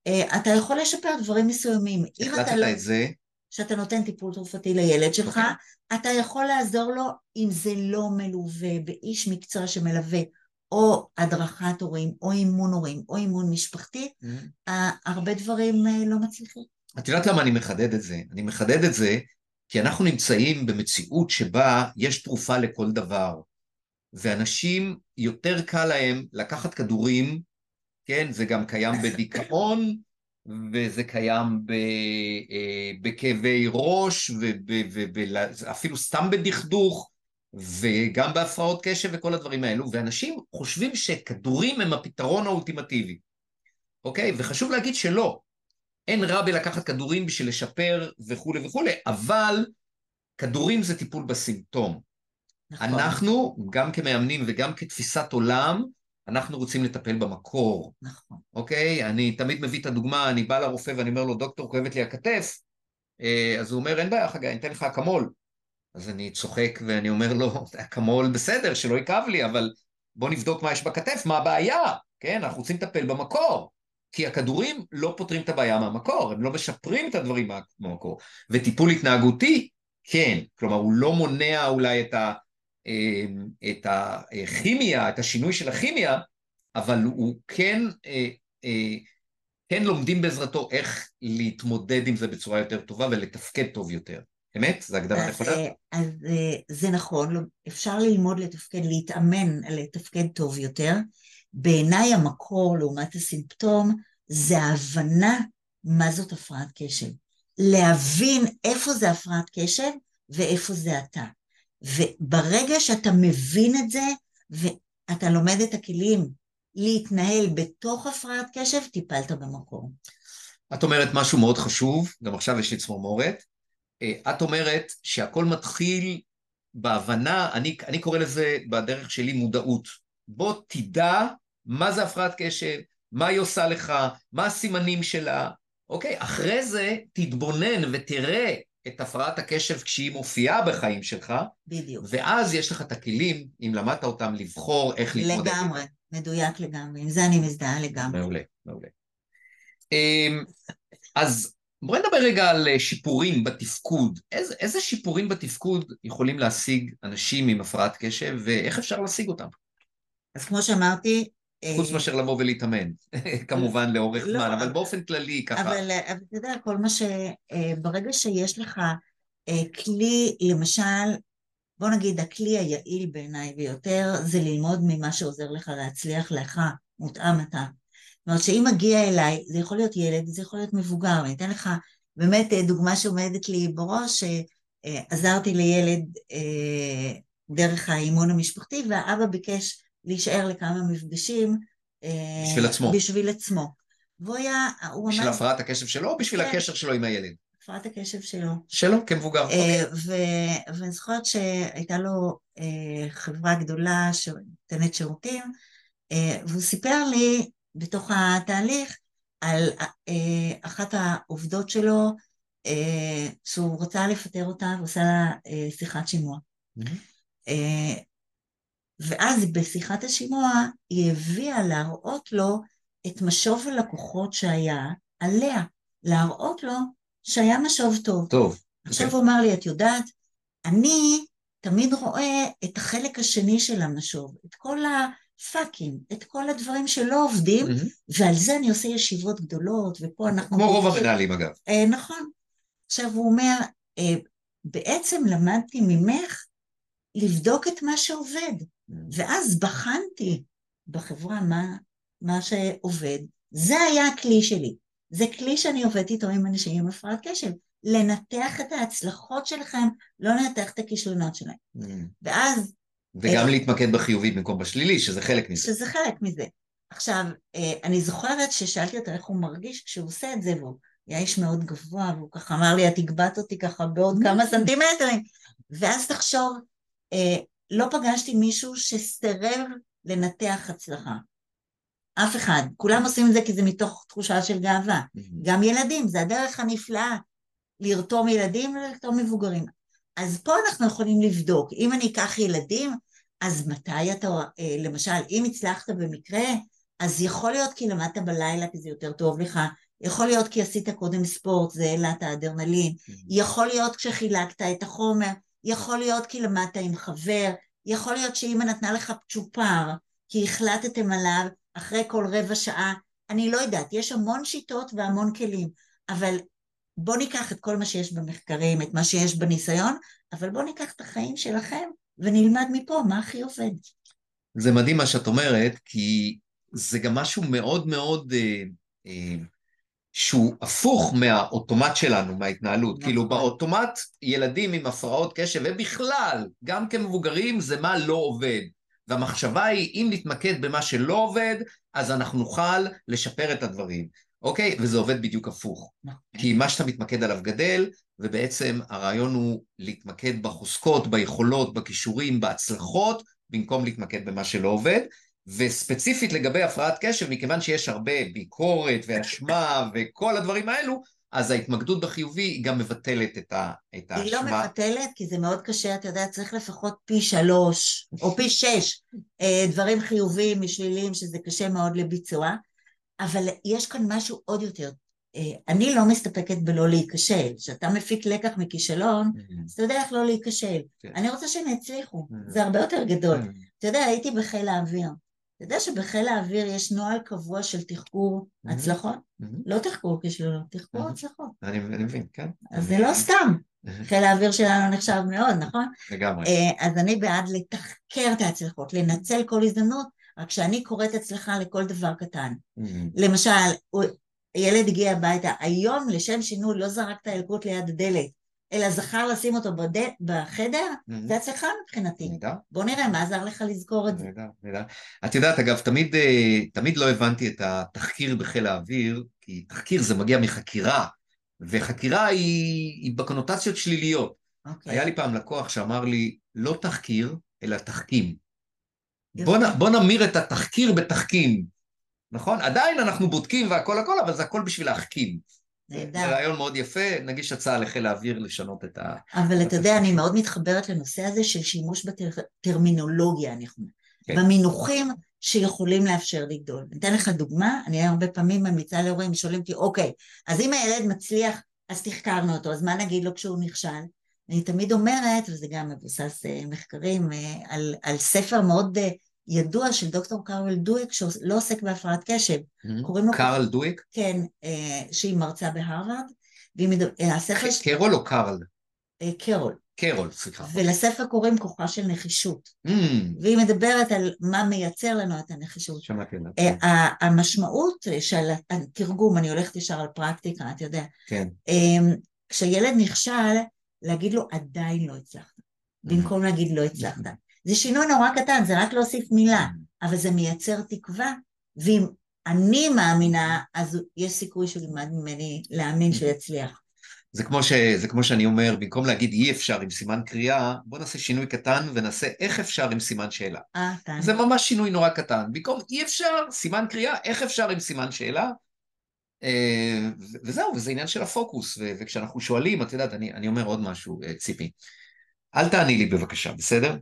אה, אתה יכול לשפר דברים מסוימים. החלטת לא, את זה? שאתה נותן טיפול תרופתי לילד שלך, okay. אוקיי. אתה יכול לעזור לו אם זה לא מלווה באיש מקצוע שמלווה או הדרכת הורים, או אימון הורים, או אימון משפחתי, mm-hmm. הרבה דברים לא מצליחים. את יודעת למה אני מחדד את זה? אני מחדד את זה כי אנחנו נמצאים במציאות שבה יש תרופה לכל דבר, ואנשים, יותר קל להם לקחת כדורים, כן, זה גם קיים בדיכאון, וזה קיים ב, אה, בכאבי ראש, ואפילו סתם בדכדוך, וגם בהפרעות קשב וכל הדברים האלו, ואנשים חושבים שכדורים הם הפתרון האולטימטיבי, אוקיי? וחשוב להגיד שלא. אין רע בלקחת כדורים בשביל לשפר וכולי וכולי, אבל כדורים זה טיפול בסימפטום. נכון. אנחנו, גם כמאמנים וגם כתפיסת עולם, אנחנו רוצים לטפל במקור. נכון. אוקיי? אני תמיד מביא את הדוגמה, אני בא לרופא ואני אומר לו, דוקטור, כואבת לי הכתף, אה, אז הוא אומר, אין בעיה, חגי, אני אתן לך אקמול. אז אני צוחק ואני אומר לו, אקמול בסדר, שלא יכאב לי, אבל בוא נבדוק מה יש בכתף, מה הבעיה, כן? אנחנו רוצים לטפל במקור. כי הכדורים לא פותרים את הבעיה מהמקור, הם לא משפרים את הדברים מהמקור. וטיפול התנהגותי, כן. כלומר, הוא לא מונע אולי את, ה, אמ, את הכימיה, את השינוי של הכימיה, אבל הוא כן, אה, אה, כן לומדים בעזרתו איך להתמודד עם זה בצורה יותר טובה ולתפקד טוב יותר. אמת? זו הגדרה נכונה? אז, אז זה נכון, אפשר ללמוד לתפקד, להתאמן לתפקד טוב יותר. בעיניי המקור לעומת הסימפטום זה ההבנה מה זאת הפרעת קשב. להבין איפה זה הפרעת קשב ואיפה זה אתה. וברגע שאתה מבין את זה ואתה לומד את הכלים להתנהל בתוך הפרעת קשב, טיפלת במקור. את אומרת משהו מאוד חשוב, גם עכשיו יש לי צמרמורת. אה, את אומרת שהכל מתחיל בהבנה, אני, אני קורא לזה בדרך שלי מודעות. בוא תדע מה זה הפרעת קשב, מה היא עושה לך, מה הסימנים שלה, אוקיי? אחרי זה תתבונן ותראה את הפרעת הקשב כשהיא מופיעה בחיים שלך. בדיוק. ואז יש לך את הכלים, אם למדת אותם, לבחור איך להתמודד. לגמרי, מדויק לגמרי, עם זה אני מזדהה לגמרי. מעולה, מעולה. אמ, אז בואי נדבר רגע על אה, שיפורים בתפקוד. איזה, איזה שיפורים בתפקוד יכולים להשיג אנשים עם הפרעת קשב, ואיך אפשר להשיג אותם? אז כמו שאמרתי, חוץ מאשר לבוא ולהתאמן, כמובן לאורך לא, זמן, אבל באופן כללי ככה. אבל אתה יודע, כל מה ש... אה, ברגע שיש לך אה, כלי, למשל, בוא נגיד, הכלי היעיל בעיניי ביותר, זה ללמוד ממה שעוזר לך להצליח לך, מותאם אתה. זאת אומרת שאם מגיע אליי, זה יכול להיות ילד, זה יכול להיות מבוגר, אני אתן לך באמת אה, דוגמה שעומדת לי בראש, שעזרתי לילד דרך האימון המשפחתי, והאבא ביקש להישאר לכמה מפגשים. בשביל עצמו. בשביל עצמו. והוא היה, הוא בשביל אמר... הפרעת הקשב שלו או בשביל כן. הקשר שלו עם הילד? הפרעת הקשב שלו. שלו, כמבוגר. אה, אוקיי. ואני זוכרת שהייתה לו אה, חברה גדולה שנותנת שירותים, אה, והוא סיפר לי בתוך התהליך על אחת העובדות שלו, שהוא רצה לפטר אותה ועושה לה שיחת שימוע. Mm-hmm. ואז בשיחת השימוע היא הביאה להראות לו את משוב הלקוחות שהיה עליה, להראות לו שהיה משוב טוב. טוב. עכשיו הוא אמר לי, את יודעת, אני תמיד רואה את החלק השני של המשוב, את כל הפאקים, את כל הדברים שלא עובדים, ועל זה אני עושה ישיבות גדולות, ופה אנחנו... כמו רוב המנהלים אגב. אה, נכון. עכשיו הוא אומר, אה, בעצם למדתי ממך לבדוק את מה שעובד, ואז בחנתי בחברה מה, מה שעובד, זה היה הכלי שלי. זה כלי שאני עובדת איתו עם אנשים עם הפרעת קשב. לנתח את ההצלחות שלכם, לא לנתח את הכישלונות שלהם. Mm. ואז... וגם אה, להתמקד בחיובי במקום בשלילי, שזה חלק מזה. שזה חלק מזה. עכשיו, אה, אני זוכרת ששאלתי אותו איך הוא מרגיש כשהוא עושה את זה, והוא היה איש מאוד גבוה, והוא ככה אמר לי, את הגבת אותי ככה בעוד כמה סנטימטרים. ואז תחשוב, אה, לא פגשתי מישהו שסירב לנתח הצלחה. אף אחד. כולם עושים את זה כי זה מתוך תחושה של גאווה. גם ילדים, זה הדרך הנפלאה לרתום ילדים ולרתום מבוגרים. אז פה אנחנו יכולים לבדוק. אם אני אקח ילדים, אז מתי אתה, אה, למשל, אם הצלחת במקרה, אז יכול להיות כי למדת בלילה כי זה יותר טוב לך, יכול להיות כי עשית קודם ספורט, זה העלה את האדרנלין. יכול להיות כשחילקת את החומר, יכול להיות כי למדת עם חבר, יכול להיות שאימא נתנה לך צ'ופר, כי החלטתם עליו אחרי כל רבע שעה, אני לא יודעת, יש המון שיטות והמון כלים, אבל בואו ניקח את כל מה שיש במחקרים, את מה שיש בניסיון, אבל בואו ניקח את החיים שלכם ונלמד מפה מה הכי עובד. זה מדהים מה שאת אומרת, כי זה גם משהו מאוד מאוד אה, אה, שהוא הפוך מהאוטומט שלנו, מההתנהלות. נכון. כאילו באוטומט ילדים עם הפרעות קשב, ובכלל, גם כמבוגרים, זה מה לא עובד. והמחשבה היא, אם נתמקד במה שלא עובד, אז אנחנו נוכל לשפר את הדברים, אוקיי? וזה עובד בדיוק הפוך. נכון. כי מה שאתה מתמקד עליו גדל, ובעצם הרעיון הוא להתמקד בחוזקות, ביכולות, בכישורים, בהצלחות, במקום להתמקד במה שלא עובד. וספציפית לגבי הפרעת קשב, מכיוון שיש הרבה ביקורת ואשמה וכל הדברים האלו, אז ההתמקדות בחיובי היא גם מבטלת את, ה, את האשמה. היא לא מבטלת, כי זה מאוד קשה, אתה יודע, צריך לפחות פי שלוש או פי שש אה, דברים חיוביים משליליים, שזה קשה מאוד לביצוע, אבל יש כאן משהו עוד יותר. אה, אני לא מסתפקת בלא להיכשל. כשאתה מפיק לקח מכישלון, mm-hmm. אז אתה יודע איך לא להיכשל. כן. אני רוצה שהם יצליחו, mm-hmm. זה הרבה יותר גדול. Mm-hmm. אתה יודע, הייתי בחיל האוויר. אתה יודע שבחיל האוויר יש נוהל קבוע של תחקור הצלחות? לא תחקור כישלונות, תחקור הצלחות. אני מבין, כן. אז זה לא סתם. חיל האוויר שלנו נחשב מאוד, נכון? לגמרי. אה, אז אני בעד לתחקר את ההצלחות, לנצל כל הזדמנות, רק שאני קוראת הצלחה לכל דבר קטן. למשל, ילד הגיע הביתה, היום לשם שינוי לא זרק את הילקוט ליד הדלת, אלא זכר לשים אותו בד... בחדר, mm-hmm. זה הצלחה מבחינתי. נדע. בוא נראה מה עזר לך לזכור את זה. נדע, נדע. את יודעת, אגב, תמיד, אה, תמיד לא הבנתי את התחקיר בחיל האוויר, כי תחקיר זה מגיע מחקירה, וחקירה היא, היא בקונוטציות שליליות. Okay. אוקיי. היה לי פעם לקוח שאמר לי, לא תחקיר, אלא תחכים. בוא, נ, בוא נמיר את התחקיר בתחכים, נכון? עדיין אנחנו בודקים והכל הכל, אבל זה הכל בשביל להחכים. זה רעיון מאוד יפה, נגיש הצעה לחיל האוויר לשנות את ה... אבל אתה יודע, אני מאוד מתחברת לנושא הזה של שימוש בטרמינולוגיה הנכונה. כן. במינוחים שיכולים לאפשר לגדול. אני אתן לך דוגמה, אני הרבה פעמים ממליצה להורים, שואלים אותי, אוקיי, אז אם הילד מצליח, אז תחקרנו אותו, אז מה נגיד לו כשהוא נכשל? אני תמיד אומרת, וזה גם מבוסס אה, מחקרים, אה, על, על ספר מאוד אה, ידוע של דוקטור קארל דואק, שלא עוסק בהפרעת קשב. Mm-hmm. קוראים לו... קארל דואק? כן, אה, שהיא מרצה בהרווארד. והיא מדבר... אה, הספר... קרול או קארל? אה, קרול. קרול, סליחה. ולספר קוראים כוחה של נחישות. Mm. והיא מדברת על מה מייצר לנו את הנחישות. שמעתי עליו. כן. המשמעות של התרגום, אני הולכת ישר על פרקטיקה, אתה יודע. כן. כשילד נכשל, להגיד לו עדיין לא הצלחת. במקום להגיד לא הצלחת. זה שינוי נורא קטן, זה רק להוסיף מילה, אבל זה מייצר תקווה, ואם אני מאמינה, אז יש סיכוי שהוא ילמד ממני להאמין שהוא יצליח. זה כמו, ש, זה כמו שאני אומר, במקום להגיד אי אפשר עם סימן קריאה, בוא נעשה שינוי קטן ונעשה איך אפשר עם סימן שאלה. אה, כאן. זה ממש שינוי נורא קטן. במקום אי אפשר, סימן קריאה, איך אפשר עם סימן שאלה, אה, וזהו, וזה עניין של הפוקוס, וכשאנחנו שואלים, את יודעת, אני, אני אומר עוד משהו, אה, ציפי. אל תעני לי בבקשה, בסדר?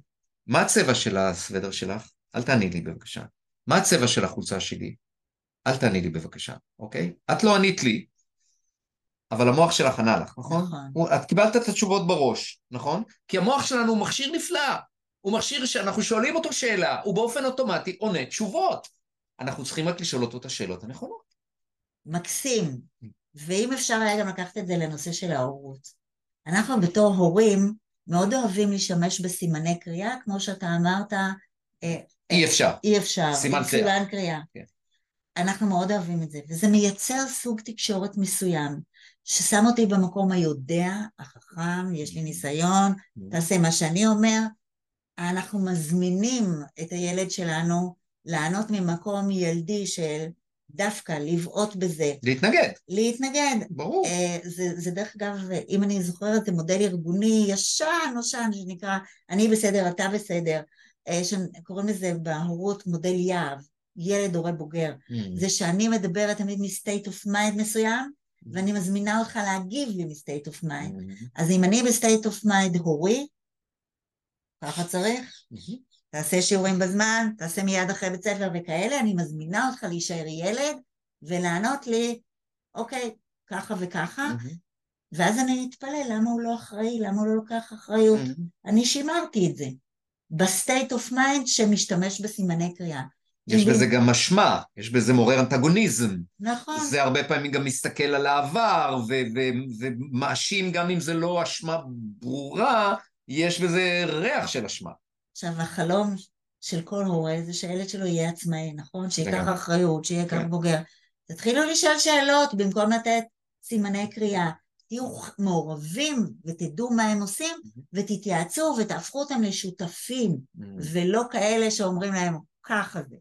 מה הצבע של הסוודר שלך? אל תעני לי בבקשה. מה הצבע של החולצה שלי? אל תעני לי בבקשה, אוקיי? את לא ענית לי, אבל המוח שלך ענה לך, נכון? נכון. את קיבלת את התשובות בראש, נכון? כי המוח שלנו הוא מכשיר נפלא. הוא מכשיר שאנחנו שואלים אותו שאלה, הוא באופן אוטומטי עונה תשובות. אנחנו צריכים רק לשאול אותו את השאלות הנכונות. מקסים. ואם אפשר היה גם לקחת את זה לנושא של ההורות. אנחנו בתור הורים מאוד אוהבים להשתמש בסימני קריאה, כמו שאתה אמרת, אה, אי אפשר. אי אפשר. סימן קריאה. סימן קריאה. כן. אנחנו מאוד אוהבים את זה, וזה מייצר סוג תקשורת מסוים, ששם אותי במקום היודע, החכם, יש לי ניסיון, mm-hmm. תעשה מה שאני אומר. אנחנו מזמינים את הילד שלנו לענות ממקום ילדי של דווקא לבעוט בזה. להתנגד. להתנגד. ברור. Uh, זה, זה דרך אגב, אם אני זוכרת, זה מודל ארגוני ישן, נושן, שנקרא אני בסדר, אתה בסדר, uh, שקוראים לזה בהורות מודל יהב, ילד הורה בוגר. Mm. זה שאני מדברת תמיד מ state of mind מסוים, mm. ואני מזמינה אותך להגיב לי מ state of mind. אז אם אני ב state of mind הורי, ככה צריך. Mm-hmm. תעשה שיעורים בזמן, תעשה מיד אחרי בית ספר וכאלה, אני מזמינה אותך להישאר ילד ולענות לי, אוקיי, ככה וככה, mm-hmm. ואז אני אתפלא למה הוא לא אחראי, למה הוא לא לוקח אחריות. Mm-hmm. אני שימרתי את זה ב state of mind שמשתמש בסימני קריאה. יש בזה גם משמע, יש בזה מעורר אנטגוניזם. נכון. זה הרבה פעמים גם מסתכל על העבר ומאשים גם אם זה לא אשמה ברורה, יש בזה ריח של אשמה. עכשיו, החלום של כל הורה זה שהילד שלו יהיה עצמאי, נכון? שייקח אחריות, שיהיה כך כן. בוגר. תתחילו לשאול שאלות במקום לתת סימני קריאה. תהיו מעורבים ותדעו מה הם עושים ותתייעצו ותהפכו אותם לשותפים ולא כאלה שאומרים להם ככה זה.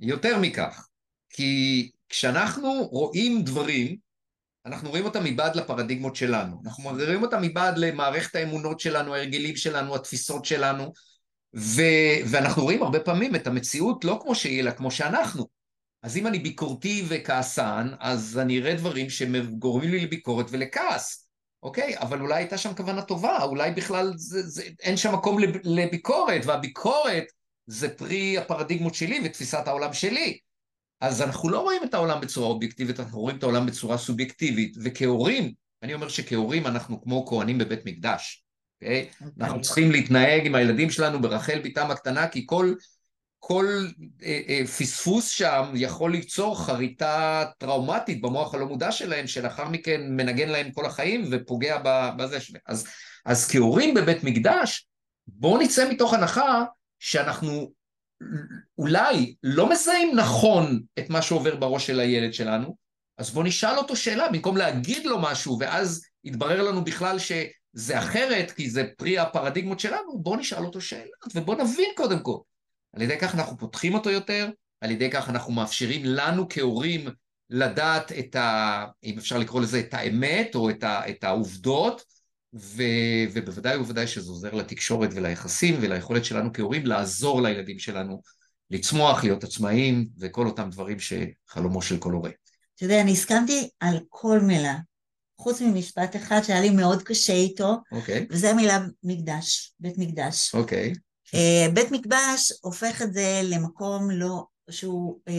יותר מכך, כי כשאנחנו רואים דברים, אנחנו רואים אותם מבעד לפרדיגמות שלנו, אנחנו רואים אותם מבעד למערכת האמונות שלנו, ההרגלים שלנו, התפיסות שלנו, ו, ואנחנו רואים הרבה פעמים את המציאות לא כמו שהיא, אלא כמו שאנחנו. אז אם אני ביקורתי וכעסן, אז אני אראה דברים שגורמים לי לביקורת ולכעס, אוקיי? אבל אולי הייתה שם כוונה טובה, אולי בכלל זה, זה, אין שם מקום לביקורת, והביקורת זה פרי הפרדיגמות שלי ותפיסת העולם שלי. אז אנחנו לא רואים את העולם בצורה אובייקטיבית, אנחנו רואים את העולם בצורה סובייקטיבית, וכהורים, אני אומר שכהורים אנחנו כמו כהנים בבית מקדש. אוקיי? Okay. אוקיי. אנחנו צריכים להתנהג עם הילדים שלנו ברחל בתם הקטנה, כי כל, כל אה, אה, פספוס שם יכול ליצור חריטה טראומטית במוח הלא מודע שלהם, שלאחר מכן מנגן להם כל החיים ופוגע בזה. אז, אז כהורים בבית מקדש, בואו נצא מתוך הנחה שאנחנו אולי לא מזהים נכון את מה שעובר בראש של הילד שלנו, אז בואו נשאל אותו שאלה, במקום להגיד לו משהו, ואז יתברר לנו בכלל ש... זה אחרת, כי זה פרי הפרדיגמות שלנו, בואו נשאל אותו שאלות ובואו נבין קודם כל. על ידי כך אנחנו פותחים אותו יותר, על ידי כך אנחנו מאפשרים לנו כהורים לדעת את ה... אם אפשר לקרוא לזה את האמת או את, ה, את העובדות, ו, ובוודאי ובוודאי שזה עוזר לתקשורת וליחסים וליכולת שלנו כהורים לעזור לילדים שלנו לצמוח, להיות עצמאיים וכל אותם דברים שחלומו של כל הורה. אתה יודע, אני הסכמתי על כל מילה. חוץ ממשפט אחד שהיה לי מאוד קשה איתו, okay. אוקיי. וזה המילה מקדש, בית מקדש. אוקיי. Okay. Uh, בית מקדש הופך את זה למקום לא, שהוא uh,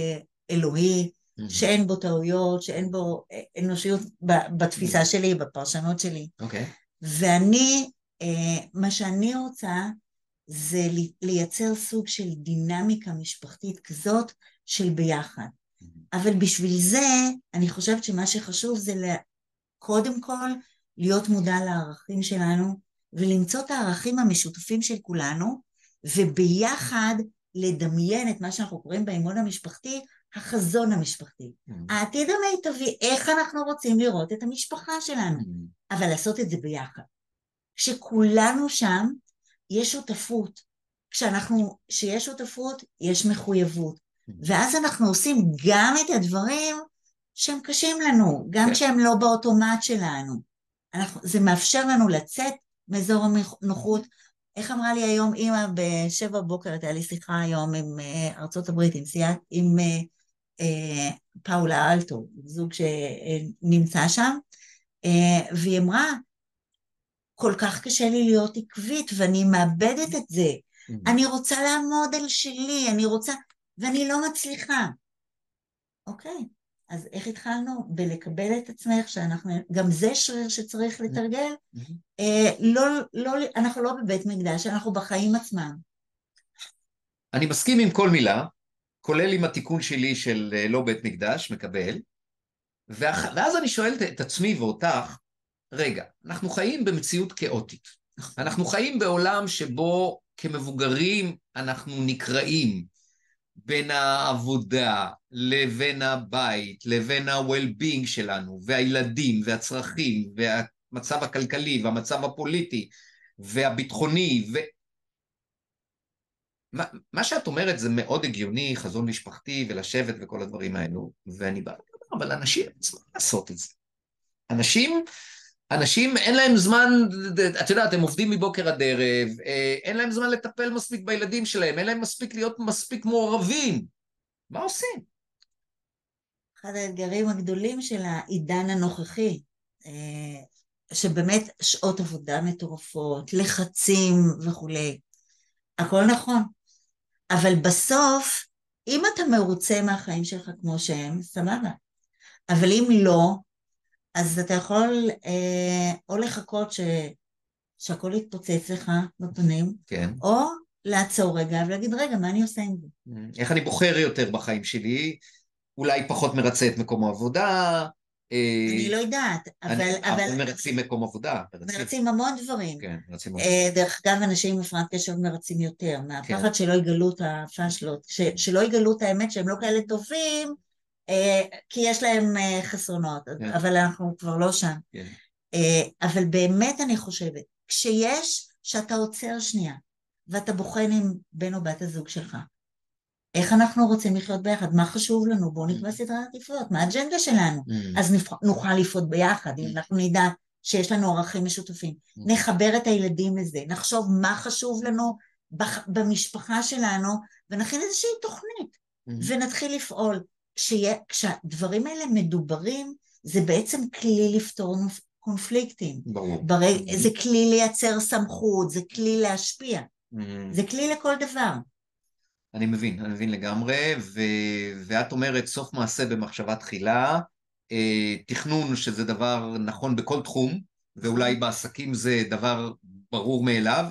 אלוהי, mm-hmm. שאין בו טעויות, שאין בו אה, אנושיות בתפיסה mm-hmm. שלי, בפרשנות שלי. אוקיי. Okay. ואני, uh, מה שאני רוצה זה לייצר סוג של דינמיקה משפחתית כזאת של ביחד. אבל בשביל זה, אני חושבת שמה שחשוב זה קודם כל להיות מודע לערכים שלנו ולמצוא את הערכים המשותפים של כולנו וביחד לדמיין את מה שאנחנו קוראים באימון המשפחתי החזון המשפחתי. Mm. העתיד המיטבי, איך אנחנו רוצים לראות את המשפחה שלנו, mm. אבל לעשות את זה ביחד. כשכולנו שם, יש שותפות. כשאנחנו, כשיש שותפות, יש מחויבות. Mm. ואז אנחנו עושים גם את הדברים שהם קשים לנו, גם כן. כשהם לא באוטומט שלנו. אנחנו, זה מאפשר לנו לצאת מאזור הנוחות. איך אמרה לי היום אימא בשבע בבוקר, הייתה לי שיחה היום עם uh, ארצות הברית, עם, סיית, עם uh, uh, פאולה אלטו, זוג שנמצא שם, uh, והיא אמרה, כל כך קשה לי להיות עקבית ואני מאבדת את זה. Mm-hmm. אני רוצה לעמוד על שלי, אני רוצה, ואני לא מצליחה. אוקיי, אז איך התחלנו? בלקבל את עצמך, שאנחנו, גם זה שריר שצריך לתרגל. אה, לא, לא, אנחנו לא בבית מקדש, אנחנו בחיים עצמם. אני מסכים עם כל מילה, כולל עם התיקון שלי של אה, לא בית מקדש, מקבל, ואז אני שואל את עצמי ואותך, רגע, אנחנו חיים במציאות כאוטית. אנחנו חיים בעולם שבו כמבוגרים אנחנו נקראים בין העבודה לבין הבית, לבין ה-well-being שלנו, והילדים, והצרכים, והמצב הכלכלי, והמצב הפוליטי, והביטחוני, ו... מה, מה שאת אומרת זה מאוד הגיוני, חזון משפחתי ולשבת וכל הדברים האלו, ואני בא, אבל אנשים צריכים לעשות את זה. אנשים אנשים אין להם זמן, את יודעת, הם עובדים מבוקר עד ערב, אה, אין להם זמן לטפל מספיק בילדים שלהם, אין להם מספיק להיות מספיק מעורבים. מה עושים? אחד האתגרים הגדולים של העידן הנוכחי, אה, שבאמת שעות עבודה מטורפות, לחצים וכולי, הכל נכון. אבל בסוף, אם אתה מרוצה מהחיים שלך כמו שהם, סבבה. אבל אם לא, אז אתה יכול אה, או לחכות ש... שהכל יתפוצץ לך בפנים, כן. או לעצור רגע ולהגיד, רגע, מה אני עושה עם זה? Mm, איך אני בוחר יותר בחיים שלי? אולי פחות מרצה את מקום העבודה? אה, אני לא יודעת, אבל... אני, אבל מרצים מקום עבודה. מרצים, מרצים המון דברים. כן, מרצים המון. אה, דרך אגב, אנשים עם הפרעת קשב מרצים יותר, מהפחד כן. שלא יגלו את הפאשלות, שלא יגלו את האמת שהם לא כאלה טובים, אה, כי יש להם אה, חסרונות, yeah. כן. אבל אנחנו כבר לא שם. Yeah. כן. אה, אבל באמת אני חושבת, כשיש, שאתה עוצר שנייה, ואתה בוחן עם בן או בת הזוג שלך, איך אנחנו רוצים לחיות ביחד, מה חשוב לנו, בואו נקבע mm. סדרי עדיפויות, מה האג'נדה שלנו, mm. אז נוכל לפעול ביחד, אם mm. אנחנו נדע שיש לנו ערכים משותפים, נחבר את הילדים לזה, נחשוב מה חשוב לנו במשפחה שלנו, ונכין איזושהי תוכנית, ונתחיל לפעול. כשהדברים האלה מדוברים, זה בעצם כלי לפתור קונפליקטים. ברור. ברג... זה כלי לייצר סמכות, זה כלי להשפיע. Mm-hmm. זה כלי לכל דבר. אני מבין, אני מבין לגמרי, ו... ואת אומרת סוף מעשה במחשבה תחילה, אה, תכנון שזה דבר נכון בכל תחום, ואולי בעסקים זה דבר ברור מאליו,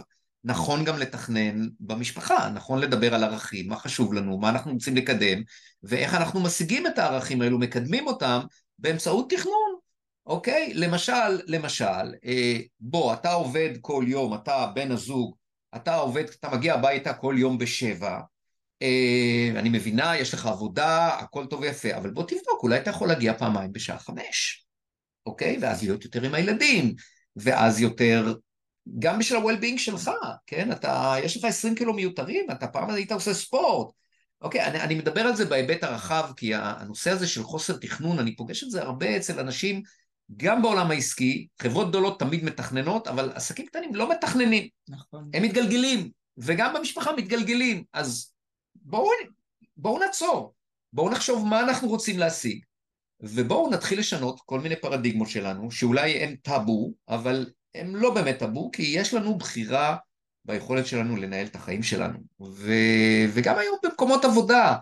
נכון גם לתכנן במשפחה, נכון לדבר על ערכים, מה חשוב לנו, מה אנחנו רוצים לקדם, ואיך אנחנו משיגים את הערכים האלו, מקדמים אותם באמצעות תכנון, אוקיי? למשל, למשל, אה, בוא, אתה עובד כל יום, אתה בן הזוג, אתה עובד, אתה מגיע הביתה כל יום בשבע, אה, אני מבינה, יש לך עבודה, הכל טוב ויפה, אבל בוא תבדוק, אולי אתה יכול להגיע פעמיים בשעה חמש, אוקיי? ואז להיות יותר עם הילדים, ואז יותר גם בשביל ה-well-being שלך, כן? אתה, יש לך 20 קילו מיותרים, אתה פעם היית עושה ספורט. אוקיי, אני, אני מדבר על זה בהיבט הרחב, כי הנושא הזה של חוסר תכנון, אני פוגש את זה הרבה אצל אנשים, גם בעולם העסקי, חברות גדולות תמיד מתכננות, אבל עסקים קטנים לא מתכננים. נכון. הם מתגלגלים, וגם במשפחה מתגלגלים. אז בואו בוא נעצור, בואו נחשוב מה אנחנו רוצים להשיג, ובואו נתחיל לשנות כל מיני פרדיגמות שלנו, שאולי הם טאבו, אבל הם לא באמת טאבו, כי יש לנו בחירה ביכולת שלנו לנהל את החיים שלנו. ו... וגם היום במקומות עבודה,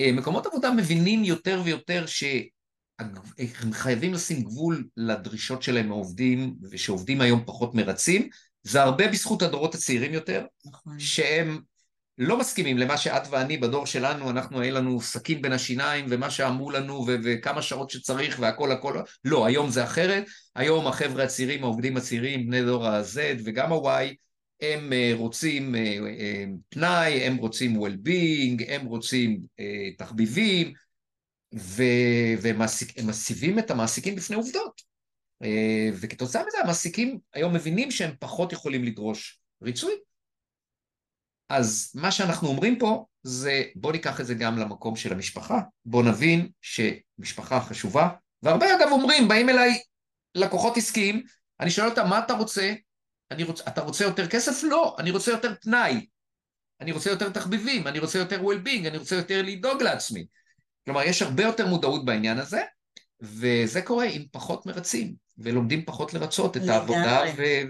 אה, מקומות עבודה מבינים יותר ויותר שהם חייבים לשים גבול לדרישות שלהם מעובדים, ושעובדים היום פחות מרצים, זה הרבה בזכות הדורות הצעירים יותר, נכון. שהם לא מסכימים למה שאת ואני בדור שלנו, אנחנו, היה לנו סכין בין השיניים ומה שאמרו לנו ו- וכמה שעות שצריך והכל הכל, לא, היום זה אחרת, היום החבר'ה הצעירים, העובדים הצעירים, בני דור ה-Z וגם ה-Y, הם אה, רוצים אה, אה, פנאי, הם רוצים well-being, הם רוצים תחביבים, והם מסיבים את המעסיקים בפני עובדות. וכתוצאה מזה המעסיקים היום מבינים שהם פחות יכולים לדרוש ריצוי, אז מה שאנחנו אומרים פה זה בוא ניקח את זה גם למקום של המשפחה, בוא נבין שמשפחה חשובה, והרבה אגב אומרים, באים אליי לקוחות עסקיים, אני שואל אותם מה אתה רוצה? רוצ, אתה רוצה יותר כסף? לא, אני רוצה יותר פנאי, אני רוצה יותר תחביבים, אני רוצה יותר well-being, אני רוצה יותר לדאוג לעצמי. כלומר, יש הרבה יותר מודעות בעניין הזה, וזה קורה עם פחות מרצים, ולומדים פחות לרצות את העבודה,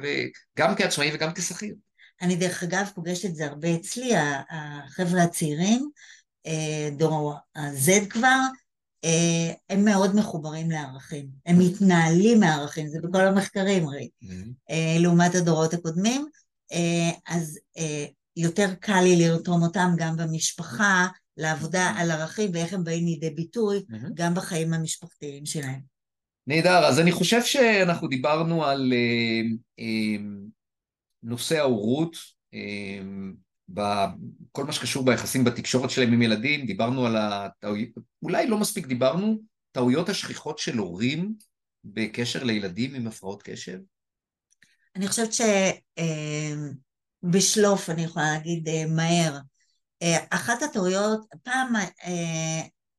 וגם כעצמאי וגם כשכיר. אני דרך אגב פוגשת את זה הרבה אצלי, החבר'ה הצעירים, אה, דור ה-Z כבר, אה, הם מאוד מחוברים לערכים, הם מתנהלים מערכים, זה בכל המחקרים הרי, mm-hmm. לעומת הדורות הקודמים, אז יותר קל לי לרתום אותם גם במשפחה, לעבודה על ערכים ואיך הם באים לידי ביטוי mm-hmm. גם בחיים המשפחתיים שלהם. נהדר, אז אני חושב שאנחנו דיברנו על נושא ההורות, בכל מה שקשור ביחסים בתקשורת שלהם עם ילדים, דיברנו על הטעויות, אולי לא מספיק דיברנו, טעויות השכיחות של הורים בקשר לילדים עם הפרעות קשב? אני חושבת שבשלוף, אה, אני יכולה להגיד אה, מהר, אה, אחת הטעויות, פעם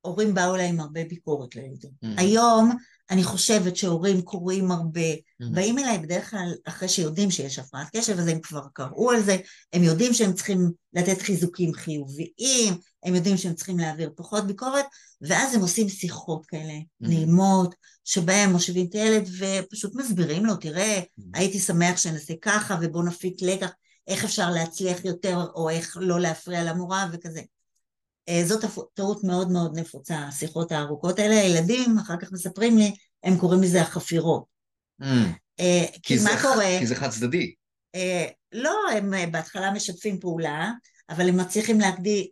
הורים באו אליי עם הרבה ביקורת לילדים. Mm-hmm. היום אני חושבת שהורים קוראים הרבה, mm-hmm. באים אליי בדרך כלל אחרי שיודעים שיש הפרעת קשב, אז הם כבר קראו על זה, הם יודעים שהם צריכים לתת חיזוקים חיוביים, הם יודעים שהם צריכים להעביר פחות ביקורת, ואז הם עושים שיחות כאלה mm-hmm. נעימות, שבהם מושיבים את הילד ופשוט מסבירים לו, תראה, mm-hmm. הייתי שמח שנעשה ככה ובוא נפיק לקח, איך אפשר להצליח יותר או איך לא להפריע למורה וכזה. אה, זאת טעות מאוד מאוד נפוצה, השיחות הארוכות האלה. הילדים אחר כך מספרים לי, הם קוראים לזה החפירות. Mm. כי, כי מה זה, קורה? כי זה חד צדדי. אה, לא, הם בהתחלה משתפים פעולה, אבל הם מצליחים להקדי,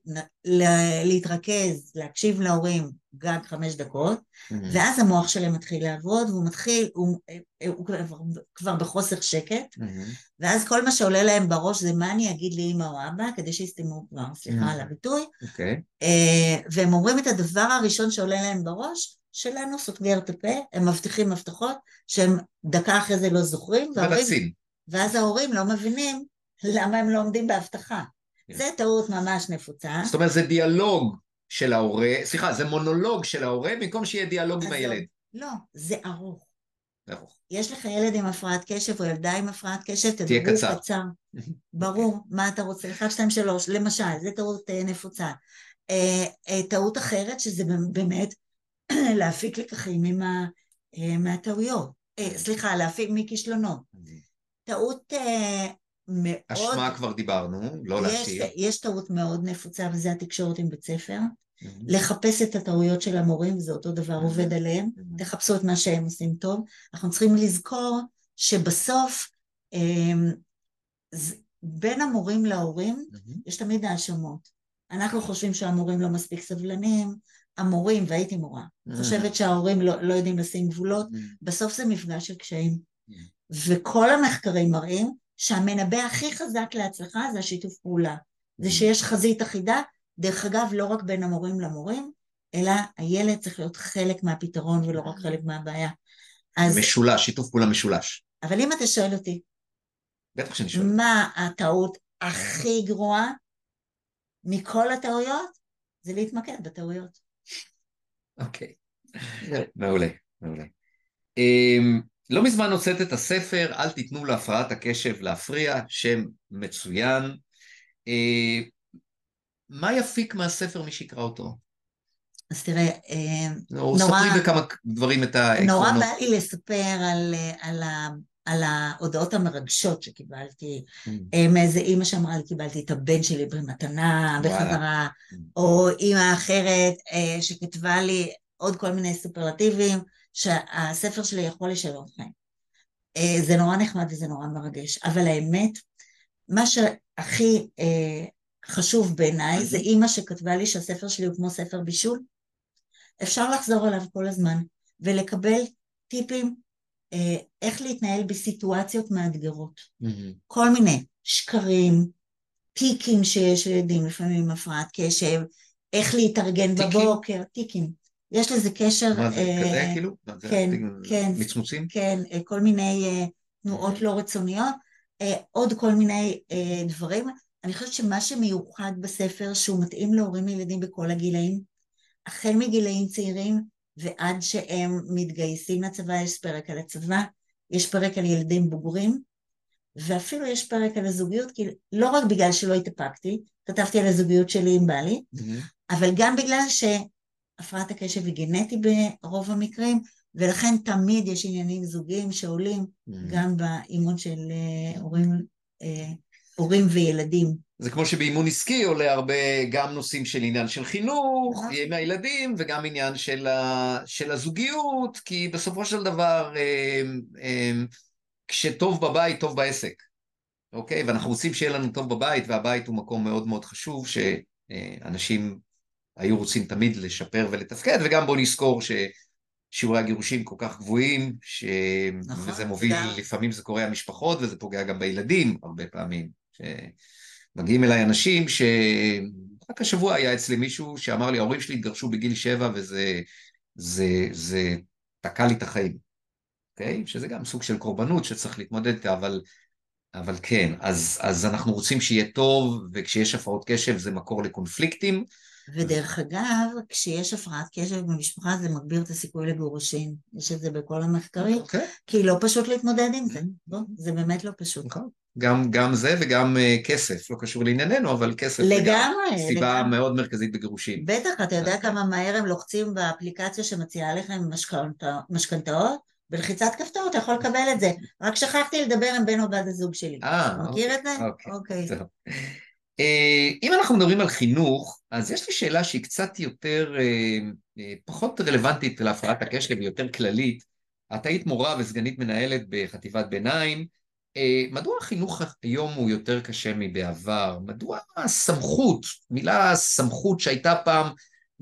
להתרכז, להקשיב להורים גג חמש דקות, mm-hmm. ואז המוח שלהם מתחיל לעבוד, והוא מתחיל, הוא, הוא כבר, כבר בחוסר שקט, mm-hmm. ואז כל מה שעולה להם בראש זה מה אני אגיד לאמא או אבא, כדי שיסתמו כבר, סליחה mm-hmm. על הביטוי, okay. אוקיי. אה, והם אומרים את הדבר הראשון שעולה להם בראש, שלנו סוגר את הפה, הם מבטיחים הבטחות שהם דקה אחרי זה לא זוכרים, וההורים, ואז ההורים לא מבינים למה הם לא עומדים בהבטחה. כן. זה טעות ממש נפוצה. זאת אומרת, זה דיאלוג של ההורה, סליחה, זה מונולוג של ההורה במקום שיהיה דיאלוג עם הילד. לא, זה ארוך. ארוך. יש לך ילד עם הפרעת קשב או ילדה עם הפרעת קשב, תדברו קצר. קצר. ברור, מה אתה רוצה, 1, 2, 3, למשל, זה טעות אה, נפוצה. אה, אה, טעות אחרת, שזה באמת להפיק לקחים מהטעויות. סליחה, להפיק מכישלונות. טעות מאוד... אשמה כבר דיברנו, לא להשאיר. יש טעות מאוד נפוצה וזה התקשורת עם בית ספר. Mm-hmm. לחפש את הטעויות של המורים, זה אותו דבר mm-hmm. עובד עליהם. Mm-hmm. תחפשו את מה שהם עושים טוב. אנחנו צריכים לזכור שבסוף אמ, בין המורים להורים mm-hmm. יש תמיד האשמות. אנחנו חושבים שהמורים לא מספיק סבלניים, המורים, והייתי מורה, mm-hmm. חושבת שההורים לא, לא יודעים לשים גבולות, mm-hmm. בסוף זה מפגש של קשיים. Mm-hmm. וכל המחקרים מראים שהמנבא הכי חזק להצלחה זה השיתוף פעולה. זה mm. שיש חזית אחידה, דרך אגב, לא רק בין המורים למורים, אלא הילד צריך להיות חלק מהפתרון ולא רק חלק מהבעיה. אז... משולש, שיתוף פעולה משולש. אבל אם אתה שואל אותי, בטח שאני שואל. מה הטעות הכי גרועה מכל הטעויות? זה להתמקד בטעויות. אוקיי, מעולה, מעולה. לא מזמן הוצאת את הספר "אל תיתנו להפרעת הקשב להפריע", שם מצוין. אה, מה יפיק מהספר מי שיקרא אותו? אז תראה, אה, נורא... ספרי בכמה דברים את העקרונות. נורא בא לי לספר על, על, ה, על ההודעות המרגשות שקיבלתי mm. אה, מאיזה אימא שאמרה לי, קיבלתי את הבן שלי במתנה, בחזרה, mm. או אימא אחרת שכתבה לי עוד כל מיני סופרלטיבים. שהספר שלי יכול לשנות חיים. אה, זה נורא נחמד וזה נורא מרגש, אבל האמת, מה שהכי אה, חשוב בעיניי זה אימא שכתבה לי שהספר שלי הוא כמו ספר בישול. אפשר לחזור עליו כל הזמן ולקבל טיפים אה, איך להתנהל בסיטואציות מאתגרות. Mm-hmm. כל מיני שקרים, טיקים שיש לילדים לפעמים עם הפרעת קשב, איך להתארגן טיקים? בבוקר, טיקים. יש לזה קשר... מה זה, אה, כזה כאילו? כן, כן. מצמוצים? כן, אה, כל מיני אה, תנועות לא רצוניות, עוד כל מיני דברים. אני חושבת שמה שמיוחד בספר, שהוא מתאים להורים וילדים בכל הגילאים, החל מגילאים צעירים ועד שהם מתגייסים לצבא, יש פרק על הצבא, יש פרק על ילדים בוגרים, ואפילו יש פרק על הזוגיות, כי לא רק בגלל שלא התאפקתי, כתבתי על הזוגיות שלי עם בעלי, mm-hmm. אבל גם בגלל ש... הפרעת הקשב היא גנטי ברוב המקרים, ולכן תמיד יש עניינים זוגיים שעולים mm. גם באימון של אה, הורים אה, הורים וילדים. זה כמו שבאימון עסקי עולה הרבה גם נושאים של עניין של חינוך נכון. עם הילדים וגם עניין של, ה, של הזוגיות, כי בסופו של דבר כשטוב בבית, טוב בעסק, אוקיי? ואנחנו רוצים שיהיה לנו טוב בבית, והבית הוא מקום מאוד מאוד חשוב שאנשים היו רוצים תמיד לשפר ולתפקד, וגם בואו נזכור ששיעורי הגירושים כל כך גבוהים, ש... נכון, וזה מוביל, גם. לפעמים זה קורה המשפחות וזה פוגע גם בילדים הרבה פעמים. שמגיעים אליי אנשים ש... רק השבוע היה אצלי מישהו שאמר לי, ההורים שלי התגרשו בגיל שבע וזה זה, זה תקע לי את החיים, אוקיי? Okay? שזה גם סוג של קורבנות שצריך להתמודד איתה, אבל, אבל כן, אז, אז אנחנו רוצים שיהיה טוב, וכשיש הפרעות קשב זה מקור לקונפליקטים, ודרך אגב, כשיש הפרעת קשב במשפחה זה מגביר את הסיכוי לגירושין. יש את זה בכל המחקרים, okay. אוקיי. כי לא פשוט להתמודד עם זה. בוא, זה באמת לא פשוט. נכון. גם, גם זה וגם uh, כסף, לא קשור לענייננו, אבל כסף לגמרי, זה סיבה לגמרי. מאוד מרכזית בגירושים. בטח, אתה יודע כמה מהר הם לוחצים באפליקציה שמציעה לכם משכנתאות? בלחיצת כפתור אתה יכול לקבל את זה. רק שכחתי לדבר עם בן או בת הזוג שלי. אה, מכיר אוקיי, את זה? אוקיי. אוקיי. אה, אם אנחנו מדברים על חינוך, אז יש לי שאלה שהיא קצת יותר, אה, אה, פחות רלוונטית להפרעת הקשב, היא יותר כללית. את היית מורה וסגנית מנהלת בחטיבת ביניים. מדוע החינוך היום הוא יותר קשה מבעבר? מדוע הסמכות, מילה סמכות שהייתה פעם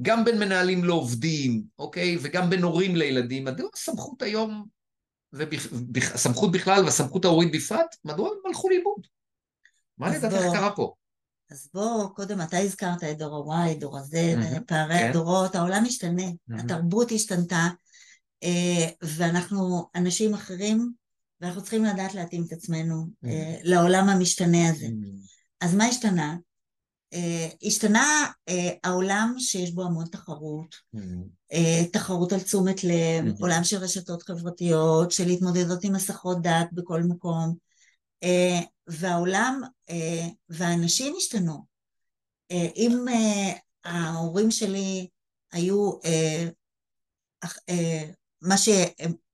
גם בין מנהלים לעובדים, אוקיי? וגם בין הורים לילדים, מדוע הסמכות היום, והסמכות בכלל והסמכות ההורית בפרט, מדוע הם הלכו לאיבוד? מה לדעתך קרה פה? אז בוא, קודם אתה הזכרת את דור ה-Y, דור ה-Z, mm-hmm, פערי כן. הדורות, העולם משתנה, mm-hmm. התרבות השתנתה, אה, ואנחנו אנשים אחרים, ואנחנו צריכים לדעת להתאים את עצמנו mm-hmm. לעולם המשתנה הזה. Mm-hmm. אז מה השתנה? אה, השתנה העולם שיש בו המון תחרות, mm-hmm. תחרות על תשומת לב, mm-hmm. עולם של רשתות חברתיות, של התמודדות עם הסחות דעת בכל מקום, והעולם אה, והאנשים השתנו. אה, אם אה, ההורים שלי היו מה, ש,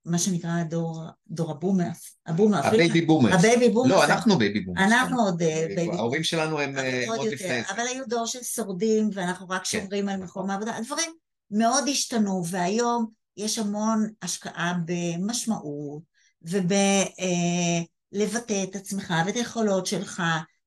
מה שנקרא דור, דור הבומרס, הבומרס. הבייבי בומרס. הבייבי בומרס. לא, אנחנו baby boomers. אנחנו עוד baby ההורים שלנו הם עוד לפני זה. אבל היו דור של שורדים ואנחנו רק כן. שומרים על מקום העבודה. הדברים מאוד השתנו והיום יש המון השקעה במשמעות וב... לבטא את עצמך ואת היכולות שלך,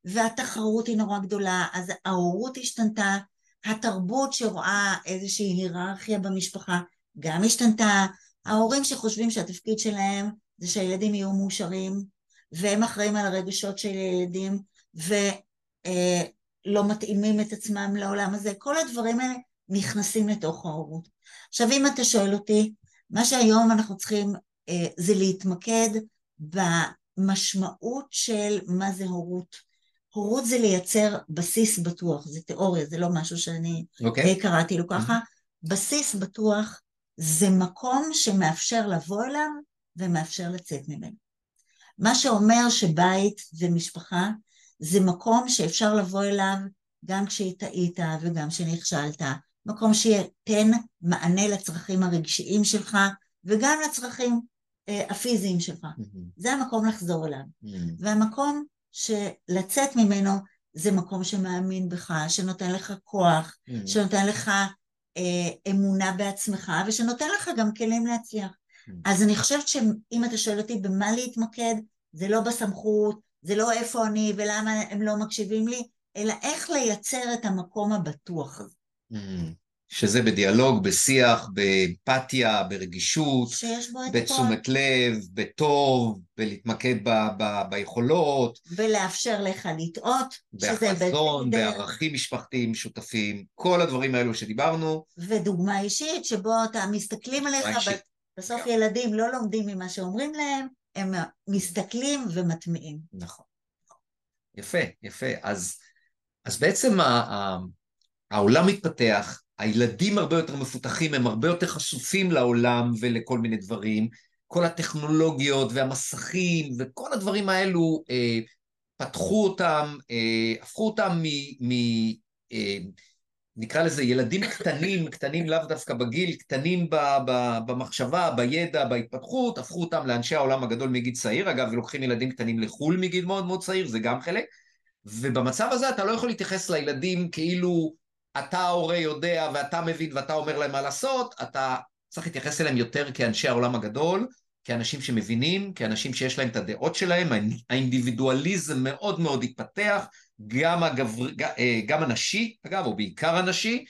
והתחרות היא נורא גדולה, אז ההורות השתנתה, התרבות שרואה איזושהי היררכיה במשפחה גם השתנתה, ההורים שחושבים שהתפקיד שלהם זה שהילדים יהיו מאושרים, והם אחראים על הרגשות של הילדים, ולא מתאימים את עצמם לעולם הזה, כל הדברים האלה נכנסים לתוך ההורות. עכשיו אם אתה שואל אותי, מה שהיום אנחנו צריכים אה, זה להתמקד משמעות של מה זה הורות. הורות זה לייצר בסיס בטוח, זה תיאוריה, זה לא משהו שאני okay. אוקיי. קראתי לו ככה. Mm-hmm. בסיס בטוח זה מקום שמאפשר לבוא אליו ומאפשר לצאת ממנו. מה שאומר שבית ומשפחה זה מקום שאפשר לבוא אליו גם כשטעית וגם כשנכשלת, מקום שייתן מענה לצרכים הרגשיים שלך וגם לצרכים אה, הפיזיים שלך. Mm-hmm. זה המקום לחזור אליו. Mm-hmm. והמקום שלצאת ממנו זה מקום שמאמין בך, שנותן לך כוח, mm-hmm. שנותן לך אה, אמונה בעצמך, ושנותן לך גם כלים להצליח. Mm-hmm. אז אני חושבת שאם אתה שואל אותי במה להתמקד, זה לא בסמכות, זה לא איפה אני ולמה הם לא מקשיבים לי, אלא איך לייצר את המקום הבטוח הזה. שזה בדיאלוג, בשיח, באמפתיה, ברגישות, בתשומת לב, בטוב, בלהתמקד ב- ב- ביכולות. ולאפשר לך לטעות, שזה בחזון, בערכים משפחתיים משותפים, כל הדברים האלו שדיברנו. ודוגמה אישית, שבו אתה מסתכלים עליך, בסוף ילדים לא לומדים ממה שאומרים להם, הם מסתכלים ומטמיעים. נכון. יפה, יפה. אז, אז בעצם העולם מתפתח, הילדים הרבה יותר מפותחים, הם הרבה יותר חשופים לעולם ולכל מיני דברים. כל הטכנולוגיות והמסכים וכל הדברים האלו אה, פתחו אותם, אה, הפכו אותם מ... מ אה, נקרא לזה ילדים קטנים, קטנים לאו דווקא בגיל, קטנים ב, ב, במחשבה, בידע, בהתפתחות, הפכו אותם לאנשי העולם הגדול מגיל צעיר, אגב, ולוקחים ילדים קטנים לחו"ל מגיל מאוד מאוד צעיר, זה גם חלק, ובמצב הזה אתה לא יכול להתייחס לילדים כאילו אתה ההורה יודע ואתה מבין ואתה אומר להם מה לעשות, אתה צריך להתייחס אליהם יותר כאנשי העולם הגדול, כאנשים שמבינים, כאנשים שיש להם את הדעות שלהם, האינדיבידואליזם מאוד מאוד התפתח, גם, הגבר, אה, גם הנשי, אגב, או בעיקר הנשי,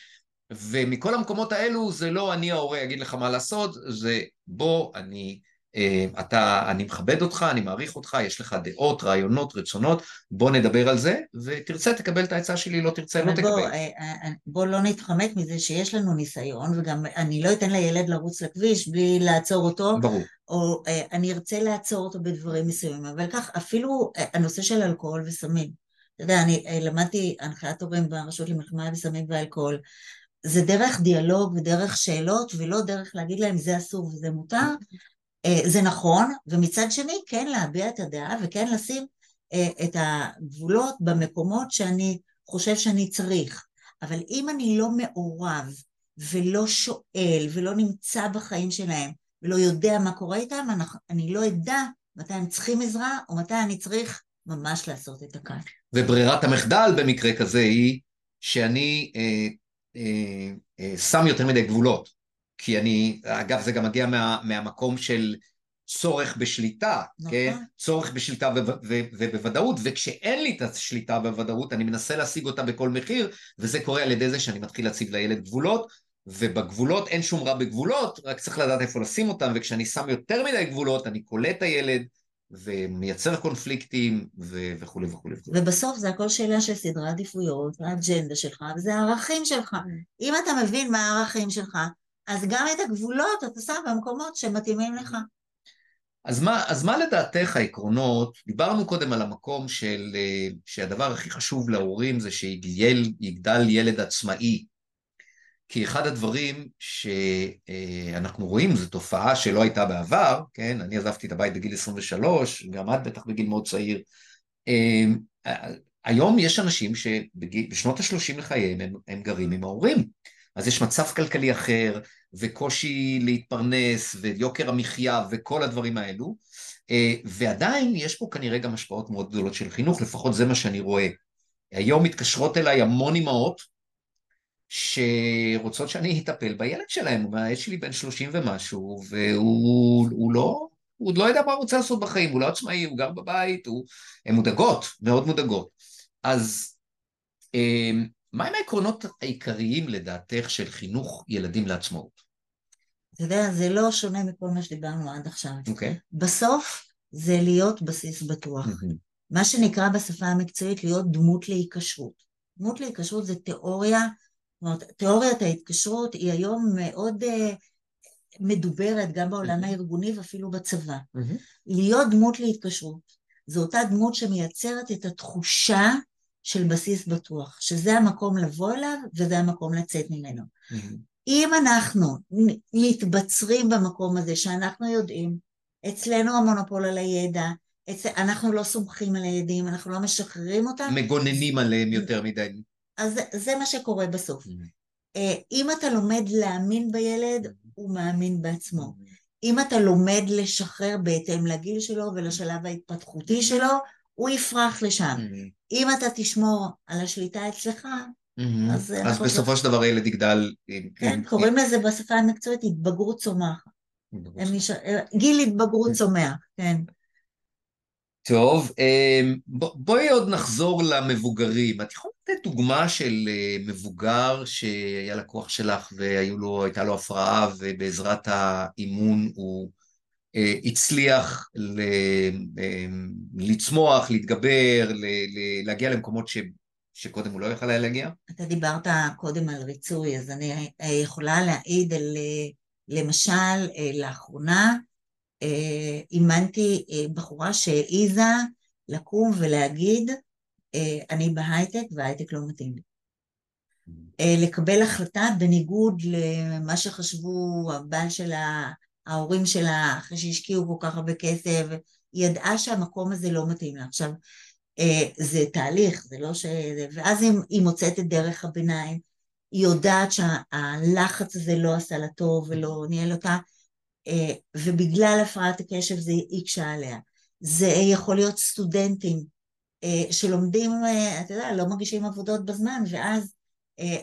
ומכל המקומות האלו זה לא אני ההורה אגיד לך מה לעשות, זה בוא, אני אתה, אני מכבד אותך, אני מעריך אותך, יש לך דעות, רעיונות, רצונות, בוא נדבר על זה, ותרצה תקבל את העצה שלי, לא תרצה לא בוא, תקבל. אה, אה, בוא לא נתחמק מזה שיש לנו ניסיון, וגם אני לא אתן לילד לרוץ לכביש בלי לעצור אותו, ברור. או אני ארצה לעצור אותו בדברים מסוימים, אבל כך, אפילו הנושא של אלכוהול וסמים. אתה יודע, אני למדתי הנחיית הורים ברשות למלחמה בסמים ואלכוהול, זה דרך דיאלוג ודרך שאלות, ולא דרך להגיד להם זה אסור וזה מותר, אה, זה נכון, ומצד שני כן להביע את הדעה וכן לשים אה, את הגבולות במקומות שאני חושב שאני צריך. אבל אם אני לא מעורב ולא שואל ולא נמצא בחיים שלהם ולא יודע מה קורה איתם, אני לא אדע מתי הם צריכים עזרה או מתי אני צריך ממש לעשות את הקו. וברירת המחדל במקרה כזה היא שאני אה, אה, אה, שם יותר מדי גבולות. כי אני, אגב זה גם מגיע מה, מהמקום של צורך בשליטה, נכון. כן? צורך בשליטה ובוודאות, וכשאין לי את השליטה בוודאות אני מנסה להשיג אותה בכל מחיר, וזה קורה על ידי זה שאני מתחיל להציב לילד גבולות, ובגבולות אין שום רע בגבולות, רק צריך לדעת איפה לשים אותם, וכשאני שם יותר מדי גבולות אני קולט את הילד, ומייצר קונפליקטים ו- וכולי וכולי. ובסוף זה הכל שאלה של סדרי עדיפויות, והאג'נדה שלך, וזה הערכים שלך. אם אתה מבין מה הערכים שלך, אז גם את הגבולות אתה שם במקומות שמתאימים לך. אז מה, אז מה לדעתך העקרונות, דיברנו קודם על המקום של, אה, שהדבר הכי חשוב להורים זה שיגדל ילד עצמאי, כי אחד הדברים שאנחנו רואים, זו תופעה שלא הייתה בעבר, כן, אני עזבתי את הבית בגיל 23, גם את בטח בגיל מאוד צעיר, אה, היום יש אנשים שבשנות ה-30 לחייהם הם, הם גרים עם ההורים, אז יש מצב כלכלי אחר, וקושי להתפרנס, ויוקר המחיה, וכל הדברים האלו, אה, ועדיין יש פה כנראה גם השפעות מאוד גדולות של חינוך, לפחות זה מה שאני רואה. היום מתקשרות אליי המון אימהות שרוצות שאני אטפל בילד שלהם, הילד שלי בן שלושים ומשהו, והוא לא, הוא לא יודע מה הוא רוצה לעשות בחיים, הוא לא עצמאי, הוא גר בבית, הוא... הן מודאגות, מאוד מודאגות. אז אה, מהם העקרונות העיקריים לדעתך של חינוך ילדים לעצמאות? אתה יודע, זה לא שונה מכל מה שדיברנו עד עכשיו. אוקיי. Okay. בסוף זה להיות בסיס בטוח. Mm-hmm. מה שנקרא בשפה המקצועית להיות דמות להיקשרות. דמות להיקשרות זה תיאוריה, זאת אומרת, תיאוריית ההתקשרות היא היום מאוד uh, מדוברת גם בעולם mm-hmm. הארגוני ואפילו בצבא. Mm-hmm. להיות דמות להתקשרות. זו אותה דמות שמייצרת את התחושה של בסיס בטוח, שזה המקום לבוא אליו וזה המקום לצאת ממנו. Mm-hmm. אם אנחנו מתבצרים במקום הזה שאנחנו יודעים, אצלנו המונופול על הידע, אצל, אנחנו לא סומכים על הילדים, אנחנו לא משחררים אותם. מגוננים עליהם יותר מדי. אז זה, מה שקורה בסוף. Mm-hmm. אם אתה לומד להאמין בילד, הוא מאמין בעצמו. אם אתה לומד לשחרר בהתאם לגיל שלו ולשלב ההתפתחותי שלו, הוא יפרח לשם. Mm-hmm. אם אתה תשמור על השליטה אצלך, Mm-hmm. אז, אז בסופו של דבר הילד יגדל... כן, עם, קוראים. לזה בשפה המקצועית התבגרות צומחת. נשאר... גיל התבגרות צומח, כן. טוב, אמ, בואי עוד נחזור למבוגרים. את יכולה לתת דוגמה של אה, מבוגר שהיה לקוח שלך והייתה לו הפרעה ובעזרת האימון הוא אה, הצליח אמ, לצמוח, להתגבר, להגיע למקומות שקודם הוא לא יכל היה להגיע? אתה דיברת קודם על ריצוי, אז אני יכולה להעיד על, למשל, לאחרונה אימנתי בחורה שהעיזה לקום ולהגיד, אני בהייטק וההייטק לא מתאים לי. לקבל החלטה בניגוד למה שחשבו הבעל שלה, ההורים שלה, אחרי שהשקיעו כל כך הרבה כסף, היא ידעה שהמקום הזה לא מתאים לה. עכשיו, אה, זה תהליך, זה לא ש... ואז היא, היא מוצאת את דרך הביניים, היא יודעת שהלחץ הזה לא עשה לה טוב ולא ניהל אותה, אה, ובגלל הפרעת הקשב זה הקשה עליה. זה יכול להיות סטודנטים שלומדים, אתה יודע, לא מגישים עבודות בזמן, ואז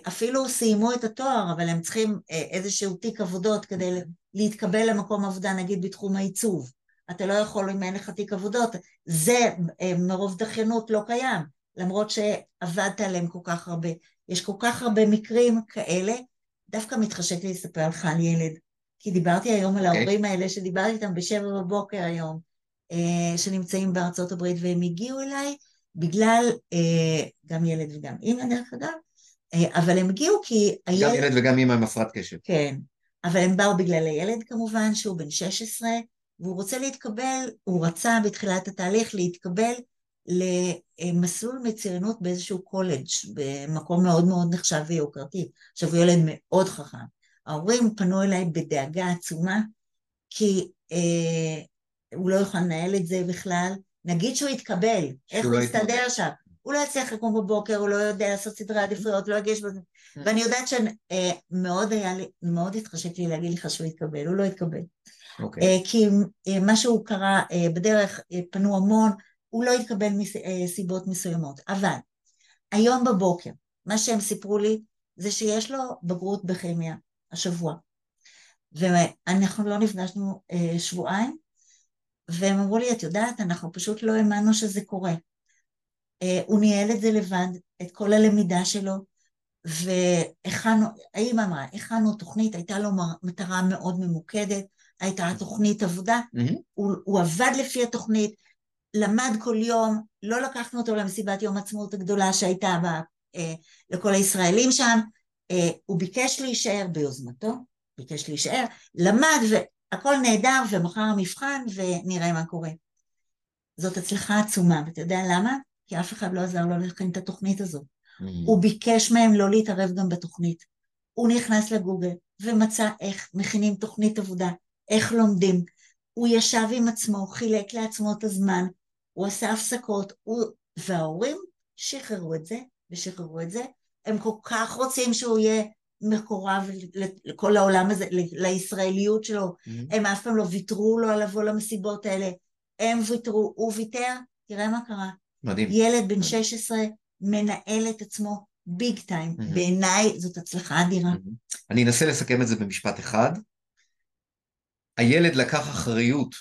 אפילו סיימו את התואר, אבל הם צריכים איזשהו תיק עבודות כדי להתקבל למקום עבודה, נגיד בתחום העיצוב. אתה לא יכול אם אין לך תיק עבודות. זה מרוב דחיינות לא קיים, למרות שעבדת עליהם כל כך הרבה. יש כל כך הרבה מקרים כאלה, דווקא מתחשק לי לספר לך על ילד. כי דיברתי היום על okay. אוקיי. ההורים האלה שדיברתי איתם בשבע בבוקר היום, אה, שנמצאים בארצות הברית, והם הגיעו אליי בגלל, אה, גם ילד וגם אימא דרך אגב, אה, אבל הם הגיעו כי הילד... גם ילד וגם אימא עם הפרעת קשב. כן, אבל הם באו בגלל הילד כמובן, שהוא בן 16, והוא רוצה להתקבל, הוא רצה בתחילת התהליך להתקבל למסלול מצוינות באיזשהו קולג' במקום מאוד מאוד נחשב ויוקרתי. עכשיו הוא ילד מאוד חכם. ההורים פנו אליי בדאגה עצומה, כי אה, הוא לא יוכל לנהל את זה בכלל. נגיד שהוא יתקבל, איך הוא לא יסתדר שם? הוא לא יצליח לקום בבוקר, הוא לא יודע לעשות סדרי עדיפויות, לא יגיש בזה. Mm. ואני יודעת שמאוד אה, היה לי, מאוד התחשק לי להגיד לך שהוא יתקבל, הוא לא יתקבל. Okay. אוקיי. אה, כי אה, מה שהוא קרה בדרך, פנו המון, הוא לא התקבל מסיבות מסוימות. אבל היום בבוקר, מה שהם סיפרו לי זה שיש לו בגרות בכימיה השבוע. ואנחנו לא נפגשנו שבועיים, והם אמרו לי, את יודעת, אנחנו פשוט לא האמנו שזה קורה. אה, הוא ניהל את זה לבד, את כל הלמידה שלו, והכנו, האמא אמרה, הכנו תוכנית, הייתה לו מטרה מאוד ממוקדת, הייתה תוכנית עבודה, mm-hmm. הוא, הוא עבד לפי התוכנית, למד כל יום, לא לקחנו אותו למסיבת יום עצמאות הגדולה שהייתה בה, אה, לכל הישראלים שם, אה, הוא ביקש להישאר ביוזמתו, ביקש להישאר, למד והכל נהדר ומחר המבחן ונראה מה קורה. זאת הצלחה עצומה, ואתה יודע למה? כי אף אחד לא עזר לו להכין את התוכנית הזו. Mm. הוא ביקש מהם לא להתערב גם בתוכנית. הוא נכנס לגוגל ומצא איך מכינים תוכנית עבודה, איך לומדים. הוא ישב עם עצמו, חילק לעצמו את הזמן, הוא עשה הפסקות, הוא... וההורים שחררו את זה, ושחררו את זה. הם כל כך רוצים שהוא יהיה מקורב לכל העולם הזה, לישראליות שלו. Mm-hmm. הם אף פעם לא ויתרו לו על לבוא למסיבות האלה. הם ויתרו, הוא ויתר, תראה מה קרה. מדהים. ילד בן 16 מנהל את עצמו ביג טיים. Mm-hmm. בעיניי זאת הצלחה אדירה. Mm-hmm. אני אנסה לסכם את זה במשפט אחד. הילד לקח אחריות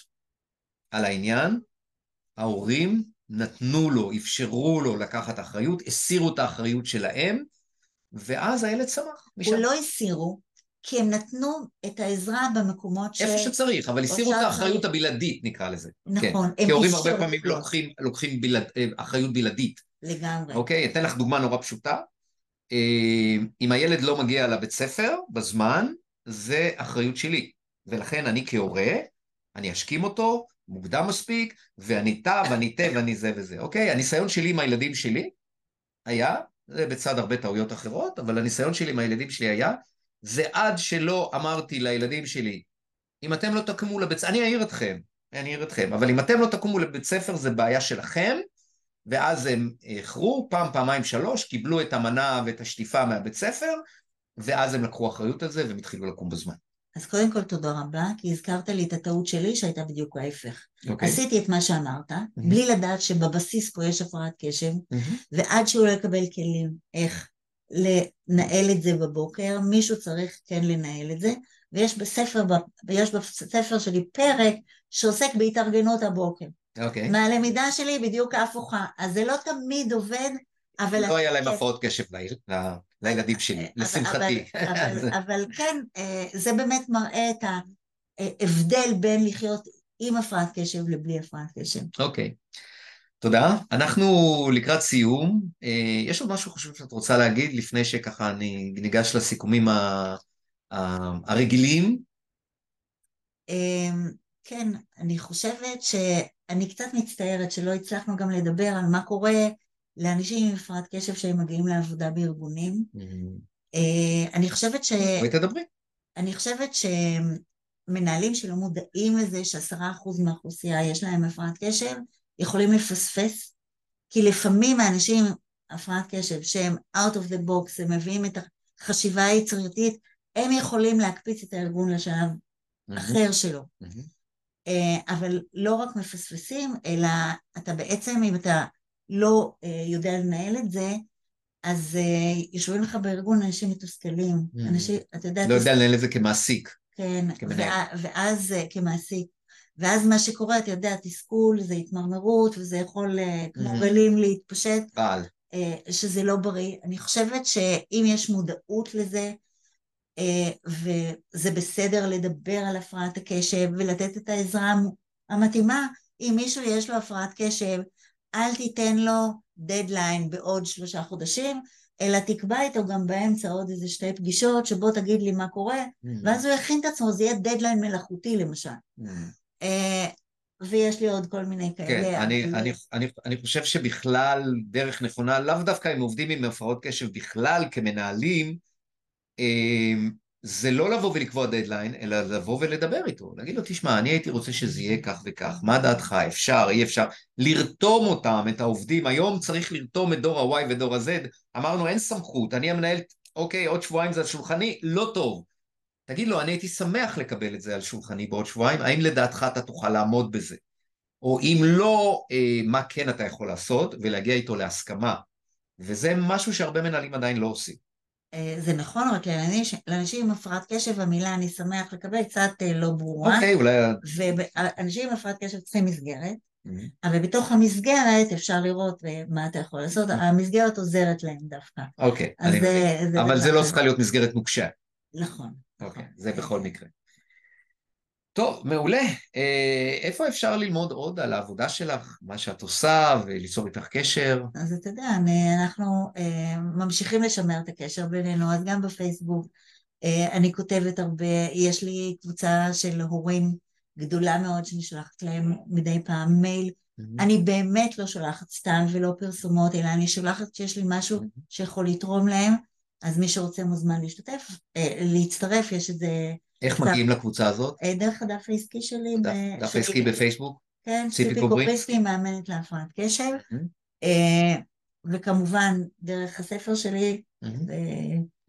על העניין, ההורים נתנו לו, אפשרו לו לקחת אחריות, הסירו את האחריות שלהם, ואז הילד צמח. הוא לא הסירו, כי הם נתנו את העזרה במקומות ש... איפה שצריך, אבל הסירו את האחריות הבלעדית, נקרא לזה. נכון. כן. כי הורים הרבה פעמים לוקחים, לוקחים בלעד, אה, אחריות בלעדית. לגמרי. אוקיי? אתן לך דוגמה נורא פשוטה. אה, אם הילד לא מגיע לבית ספר בזמן, זה אחריות שלי. ולכן אני כהורה, אני אשכים אותו מוקדם מספיק, ואני תא ואני תה ואני זה וזה, אוקיי? הניסיון שלי עם הילדים שלי היה, זה בצד הרבה טעויות אחרות, אבל הניסיון שלי עם הילדים שלי היה זה עד שלא אמרתי לילדים שלי, אם אתם לא תקומו לבית ספר, אני אעיר אתכם, אני אעיר אתכם, אבל אם אתם לא תקומו לבית ספר זה בעיה שלכם, ואז הם איחרו פעם, פעמיים, שלוש, קיבלו את המנה ואת השטיפה מהבית ספר, ואז הם לקחו אחריות על זה והם התחילו לקום בזמן. אז קודם כל תודה רבה, כי הזכרת לי את הטעות שלי שהייתה בדיוק ההפך. Okay. אוקיי. עשיתי את מה שאמרת, mm-hmm. בלי לדעת שבבסיס פה יש הפרעת קשב, mm-hmm. ועד שהוא לא יקבל כלים איך לנהל את זה בבוקר, מישהו צריך כן לנהל את זה, ויש בספר, ויש בספר שלי פרק שעוסק בהתארגנות הבוקר. אוקיי. Okay. מהלמידה שלי בדיוק ההפוכה. אז זה לא תמיד עובד, אבל... לא היה להם הפרעות קשב לילדים שלי, לשמחתי. אבל, אבל, אבל כן, אה, זה באמת מראה את ההבדל בין לחיות עם הפרעת קשב לבלי הפרעת קשב. אוקיי. Okay. תודה. אנחנו לקראת סיום. אה, יש עוד משהו חשוב שאת רוצה להגיד לפני שככה אני ניגש לסיכומים הרגילים? אמ, כן, אני חושבת שאני קצת מצטערת שלא הצלחנו גם לדבר על מה קורה לאנשים עם הפרעת קשב שהם מגיעים לעבודה בארגונים. אה, אני חושבת ש... בואי תדברי. אני חושבת שמנהלים שלא מודעים לזה שעשרה אחוז מהאוכלוסייה יש להם הפרעת קשב, יכולים לפספס, כי לפעמים האנשים הפרעת קשב שהם out of the box, הם מביאים את החשיבה היצירתית, הם יכולים להקפיץ את הארגון לשלב mm-hmm. אחר שלו. Mm-hmm. אבל לא רק מפספסים, אלא אתה בעצם, אם אתה לא אה, יודע לנהל את זה, אז אה, יושבים לך בארגון אנשים מתוסכלים. אנשים, אתה יודע... לא יודע לנהל את זה כמעסיק. כן, ואז אה, כמעסיק. ואז מה שקורה, אתה יודע, תסכול זה התמרמרות, וזה יכול אה, כמו. גלים להתפשט. בעל. שזה לא בריא. אני חושבת שאם יש מודעות לזה, וזה בסדר לדבר על הפרעת הקשב ולתת את העזרה המתאימה, אם מישהו יש לו הפרעת קשב, אל תיתן לו דדליין בעוד שלושה חודשים, אלא תקבע איתו גם באמצע עוד איזה שתי פגישות, שבוא תגיד לי מה קורה, mm-hmm. ואז הוא יכין את עצמו, זה יהיה דדליין מלאכותי למשל. Mm-hmm. ויש לי עוד כל מיני כאלה. כן, אני, אני, אני, אני חושב שבכלל דרך נכונה, לאו דווקא אם עובדים עם הפרעות קשב בכלל כמנהלים, אה, זה לא לבוא ולקבוע דדליין, אלא לבוא ולדבר איתו, להגיד לו, תשמע, אני הייתי רוצה שזה יהיה כך וכך, מה דעתך, אפשר, אי אפשר, לרתום אותם, את העובדים, היום צריך לרתום את דור ה-Y ודור ה-Z, אמרנו אין סמכות, אני המנהל, אוקיי, עוד שבועיים זה על שולחני, לא טוב. תגיד לו, אני הייתי שמח לקבל את זה על שולחני בעוד שבועיים, האם לדעתך אתה תוכל לעמוד בזה? או אם לא, אה, מה כן אתה יכול לעשות, ולהגיע איתו להסכמה. וזה משהו שהרבה מנהלים עדיין לא עושים. אה, זה נכון, רק לאנשים עם הפרעת קשב המילה אני שמח לקבל קצת אה, לא ברורה. אוקיי, אולי... ואנשים עם הפרעת קשב צריכים מסגרת, אבל בתוך המסגרת אפשר לראות אה, מה אתה יכול לעשות, המסגרת עוזרת להם דווקא. אוקיי, אבל זה לא צריכה להיות מסגרת נוקשה. נכון. אוקיי, זה בכל מקרה. טוב, מעולה. אה, איפה אפשר ללמוד עוד על העבודה שלך, מה שאת עושה, וליצור איתך קשר? אז אתה יודע, אנחנו אה, ממשיכים לשמר את הקשר בינינו, אז גם בפייסבוק אה, אני כותבת הרבה, יש לי קבוצה של הורים גדולה מאוד שאני שולחת להם מדי פעם מייל. Mm-hmm. אני באמת לא שולחת סתם ולא פרסומות, אלא אני שולחת שיש לי משהו mm-hmm. שיכול לתרום להם, אז מי שרוצה מוזמן להשתתף, אה, להצטרף, יש את זה... איך מגיעים לקבוצה הזאת? אה, דרך הדף העסקי שלי. דף העסקי בפייסבוק? כן, ציפי קופריסקי, מאמנת להפרעת קשב. אה, וכמובן, דרך הספר שלי.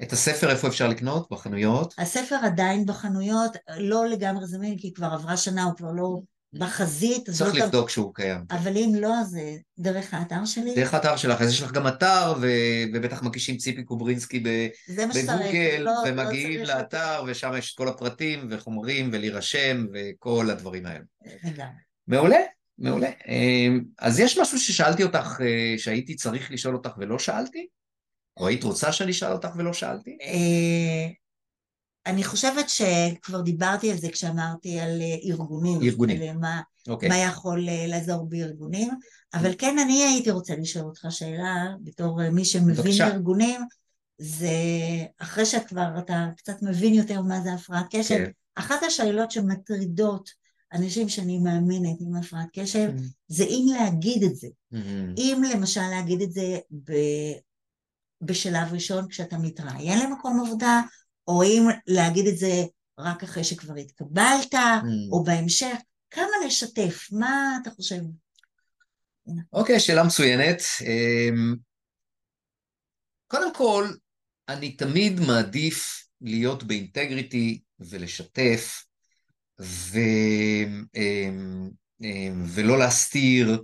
את הספר איפה אפשר לקנות? בחנויות? הספר עדיין בחנויות, לא לגמרי זמין, כי כבר עברה שנה, הוא כבר לא בחזית. צריך לבדוק שהוא קיים. אבל אם לא, זה דרך האתר שלי. דרך האתר שלך, אז יש לך גם אתר, ו... ובטח מגישים ציפי קוברינסקי ב... בגוגל, לא, לא ומגיעים לא לאתר, ושם יש את כל הפרטים וחומרים, ולהירשם, וכל הדברים האלה. לגמרי. מעולה, מעולה. אמ, אז יש משהו ששאלתי אותך, אה, שהייתי צריך לשאול אותך ולא שאלתי? או היית רוצה שאני אשאל אותך ולא שאלתי? אה, אני חושבת שכבר דיברתי על זה כשאמרתי על אה, ארגונים. ארגונים. על מה, okay. אוקיי. מה יכול אה, לעזור בארגונים, אבל כן אני הייתי רוצה לשאול אותך שאלה, בתור אה, מי שמבין בבקשה. בארגונים, זה אחרי שכבר אתה קצת מבין יותר מה זה הפרעת קשב, okay. כן. אחת השאלות שמטרידות אנשים שאני מאמינת עם הפרעת קשב, mm-hmm. זה אם להגיד את זה. Mm-hmm. אם למשל להגיד את זה ב... בשלב ראשון כשאתה מתראיין למקום עבודה, או אם להגיד את זה רק אחרי שכבר התקבלת, mm. או בהמשך, כמה לשתף? מה אתה חושב? אוקיי, okay, שאלה מצוינת. אמ, קודם כל, אני תמיד מעדיף להיות באינטגריטי ולשתף, ו... אמ, אמ, ולא להסתיר.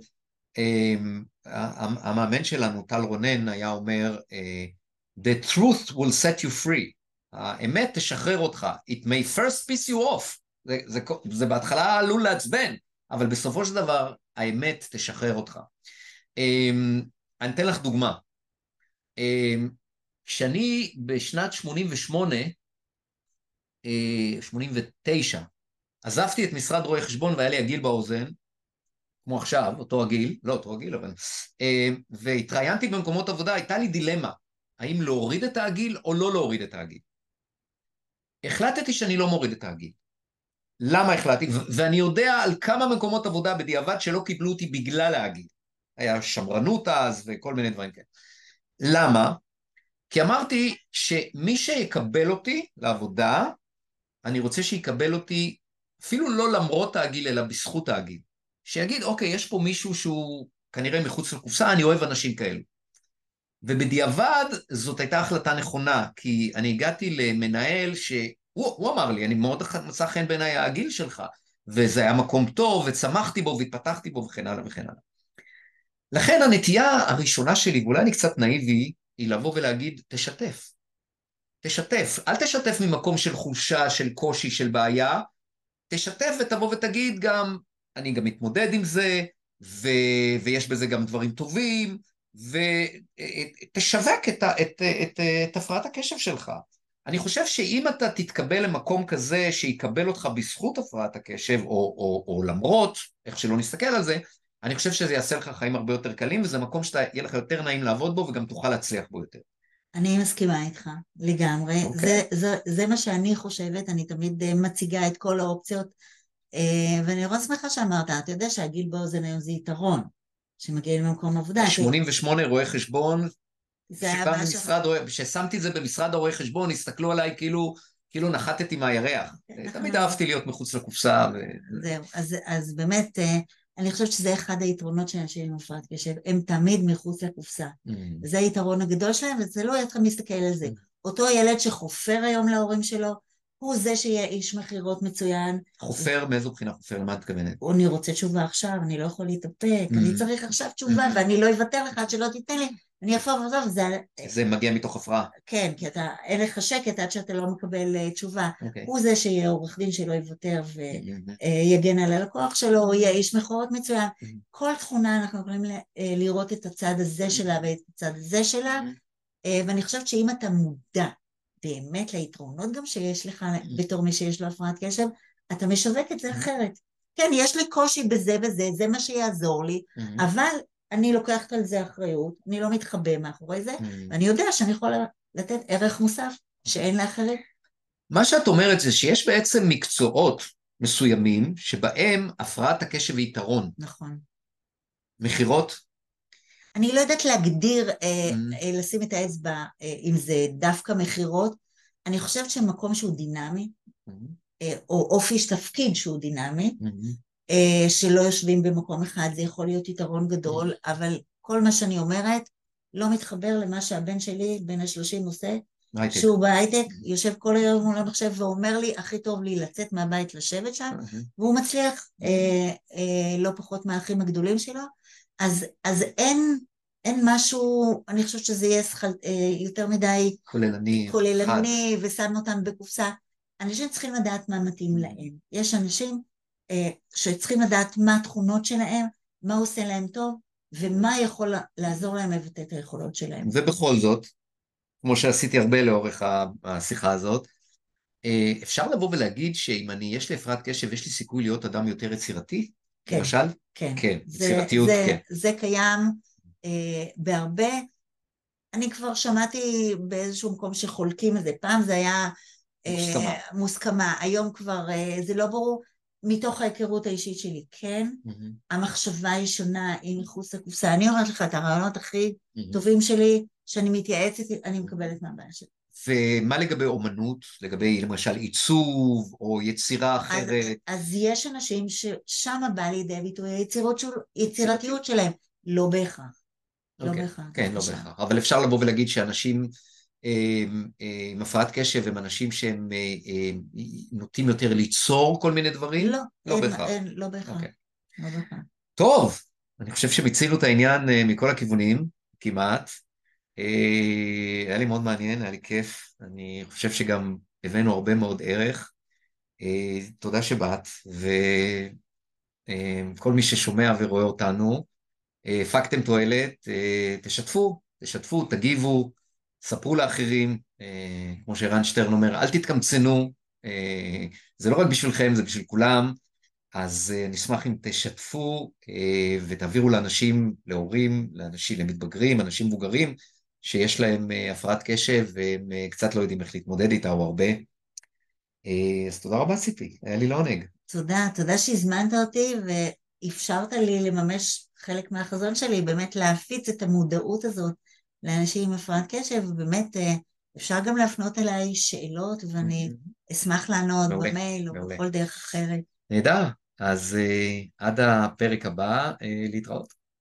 המאמן שלנו, טל רונן, היה אומר, אה, The truth will set you free. האמת תשחרר אותך. It may first piss you off. זה, זה, זה בהתחלה עלול לעצבן, אבל בסופו של דבר האמת תשחרר אותך. Um, אני אתן לך דוגמה. Um, כשאני בשנת 88, uh, 89, עזבתי את משרד רואי חשבון והיה לי הגיל באוזן, כמו עכשיו, אותו הגיל, לא אותו הגיל, אבל... Uh, והתראיינתי במקומות עבודה, הייתה לי דילמה, האם להוריד את העגיל או לא להוריד את העגיל. החלטתי שאני לא מוריד את הגיל. למה החלטתי? ואני יודע על כמה מקומות עבודה בדיעבד שלא קיבלו אותי בגלל הגיל. היה שמרנות אז וכל מיני דברים כאלה. למה? כי אמרתי שמי שיקבל אותי לעבודה, אני רוצה שיקבל אותי אפילו לא למרות הגיל, אלא בזכות הגיל. שיגיד, אוקיי, יש פה מישהו שהוא כנראה מחוץ לקופסה, אני אוהב אנשים כאלו. ובדיעבד זאת הייתה החלטה נכונה, כי אני הגעתי למנהל שהוא אמר לי, אני מאוד מצא חן בעיניי הגיל שלך, וזה היה מקום טוב, וצמחתי בו והתפתחתי בו וכן הלאה וכן הלאה. לכן הנטייה הראשונה שלי, ואולי אני קצת נאיבי, היא לבוא ולהגיד, תשתף. תשתף. אל תשתף ממקום של חולשה, של קושי, של בעיה. תשתף ותבוא ותגיד גם, אני גם מתמודד עם זה, ו... ויש בזה גם דברים טובים, ותשווק את, את, את, את, הפרעת הקשב שלך. אני חושב שאם אתה תתקבל למקום כזה שיקבל אותך בזכות הפרעת הקשב, או, או, או למרות, איך שלא נסתכל על זה, אני חושב שזה יעשה לך חיים הרבה יותר קלים, וזה מקום שיהיה לך יותר נעים לעבוד בו וגם תוכל להצליח בו יותר. אני מסכימה איתך, לגמרי. Okay. אוקיי. זה, זה, זה מה שאני חושבת, אני תמיד אה, מציגה את כל האופציות, אה, ואני נורא שמחה שאמרת, אתה יודע שהגיל באוזן היום זה יתרון, שמגיעים למקום עבודה. 88 רואי חשבון, זה היה משרד, כששמתי את זה במשרד הרואי חשבון, הסתכלו עליי כאילו, כאילו נחתתי מהירח. כן, תמיד נכון. אהבתי להיות מחוץ לקופסה. ו... זהו, אז, אז באמת, אה, אני חושבת שזה אחד היתרונות של אנשים עם הפרעת קשב, הם תמיד מחוץ לקופסה. Mm. זה היתרון הגדול שלהם, וזה לא איך להסתכל על זה. Mm. אותו ילד שחופר היום להורים שלו, הוא זה שיהיה איש מכירות מצוין. חופר, מאיזו בחינה חופר? למה את מתכוונת? אני רוצה תשובה עכשיו, אני לא יכול להתאפק, אני mm. צריך עכשיו תשובה, ואני לא אוותר לך עד שלא תיתן לי. אני אפור ועזוב, זה... זה מגיע מתוך הפרעה. כן, כי אתה, אין לך שקט עד שאתה לא מקבל uh, תשובה. Okay. אוקיי. הוא זה שיהיה עורך דין שלא יוותר ויגן uh, על הלקוח שלו, הוא יהיה איש מכורות מצוין. Mm-hmm. כל תכונה אנחנו יכולים ל, uh, לראות את הצד הזה שלה ואת הצד הזה שלה, uh, ואני חושבת שאם אתה מודע באמת ליתרונות גם שיש לך בתור מי שיש לו הפרעת קשב, אתה משווק את זה אחרת. כן, יש לי קושי בזה וזה, זה מה שיעזור לי, אבל אני לוקחת על זה אחריות, אני לא מתחבא מאחורי זה. ואני יודע שאני יכולה לתת ערך מוסף שאין לאחרים. מה שאת אומרת זה שיש בעצם מקצועות מסוימים שבהם הפרעת הקשב היא יתרון. נכון. מכירות? אני לא יודעת להגדיר, mm. לשים את האצבע אה, אם זה דווקא מכירות, אני חושבת שמקום שהוא דינמי, mm. אה, או אופי תפקיד שהוא דינמי, mm-hmm. שלא יושבים במקום אחד, זה יכול להיות יתרון גדול, אבל כל מה שאני אומרת לא מתחבר למה שהבן שלי, בן השלושים עושה, הייטק. שהוא בהייטק, יושב כל היום מול המחשב ואומר לי, הכי טוב לי לצאת מהבית לשבת שם, והוא מצליח אה, אה, לא פחות מהאחים הגדולים שלו, אז, אז אין, אין משהו, אני חושבת שזה יהיה שחל, אה, יותר מדי כוללני, כוללני ושם אותם בקופסה. אנשים צריכים לדעת מה מתאים להם. יש אנשים אה, שצריכים לדעת מה התכונות שלהם, מה עושה להם טוב, ומה יכול לעזור להם לבטא את היכולות שלהם. ובכל זאת, כמו שעשיתי הרבה לאורך השיחה הזאת, אה, אפשר לבוא ולהגיד שאם אני, יש לי הפרעת קשב, יש לי סיכוי להיות אדם יותר יצירתי? כן. למשל? כן. כן, זה, יצירתיות, כן. זה קיים אה, בהרבה. אני כבר שמעתי באיזשהו מקום שחולקים את זה. פעם זה היה אה, מוסכמה. מוסכמה. היום כבר אה, זה לא ברור. מתוך ההיכרות האישית שלי, כן, mm-hmm. המחשבה היא שונה, היא מחוץ לקופסה. אני אומרת לך, את הרעיונות הכי mm-hmm. טובים שלי, שאני מתייעצת, אני מקבלת מהבעיה שלי. ומה לגבי אומנות, לגבי למשל עיצוב או יצירה אחרת? אז, אז יש אנשים ששם בא לידי ביטוי היצירתיות שלהם, לא בהכרח. Okay. לא אוקיי. בהכרח. כן, לא בהכרח. אבל אפשר לבוא ולהגיד שאנשים עם הפרעת קשב הם אנשים שהם אה, אה, נוטים יותר ליצור כל מיני דברים? לא, לא בהכרח. לא בהכרח. אוקיי. לא טוב, אני חושב שמיצינו את העניין אה, מכל הכיוונים, כמעט. היה לי מאוד מעניין, היה לי כיף. אני חושב שגם הבאנו הרבה מאוד ערך. תודה שבאת, וכל מי ששומע ורואה אותנו, הפקתם תועלת, תשתפו, תשתפו, תגיבו. ספרו לאחרים, אה, כמו שערן שטרן אומר, אל תתקמצנו, אה, זה לא רק בשבילכם, זה בשביל כולם, אז אה, נשמח אם תשתפו אה, ותעבירו לאנשים, להורים, לאנשים, למתבגרים, אנשים מבוגרים, שיש להם אה, הפרעת קשב והם אה, קצת לא יודעים איך להתמודד איתה או הרבה. אה, אז תודה רבה ציפי, היה לי לעונג. תודה, תודה שהזמנת אותי ואפשרת לי לממש חלק מהחזון שלי, באמת להפיץ את המודעות הזאת לאנשים עם הפרעת קשב, ובאמת אפשר גם להפנות אליי שאלות, ואני אשמח לענות במייל או בכל דרך אחרת. נהדר, אז uh, עד הפרק הבא, uh, להתראות.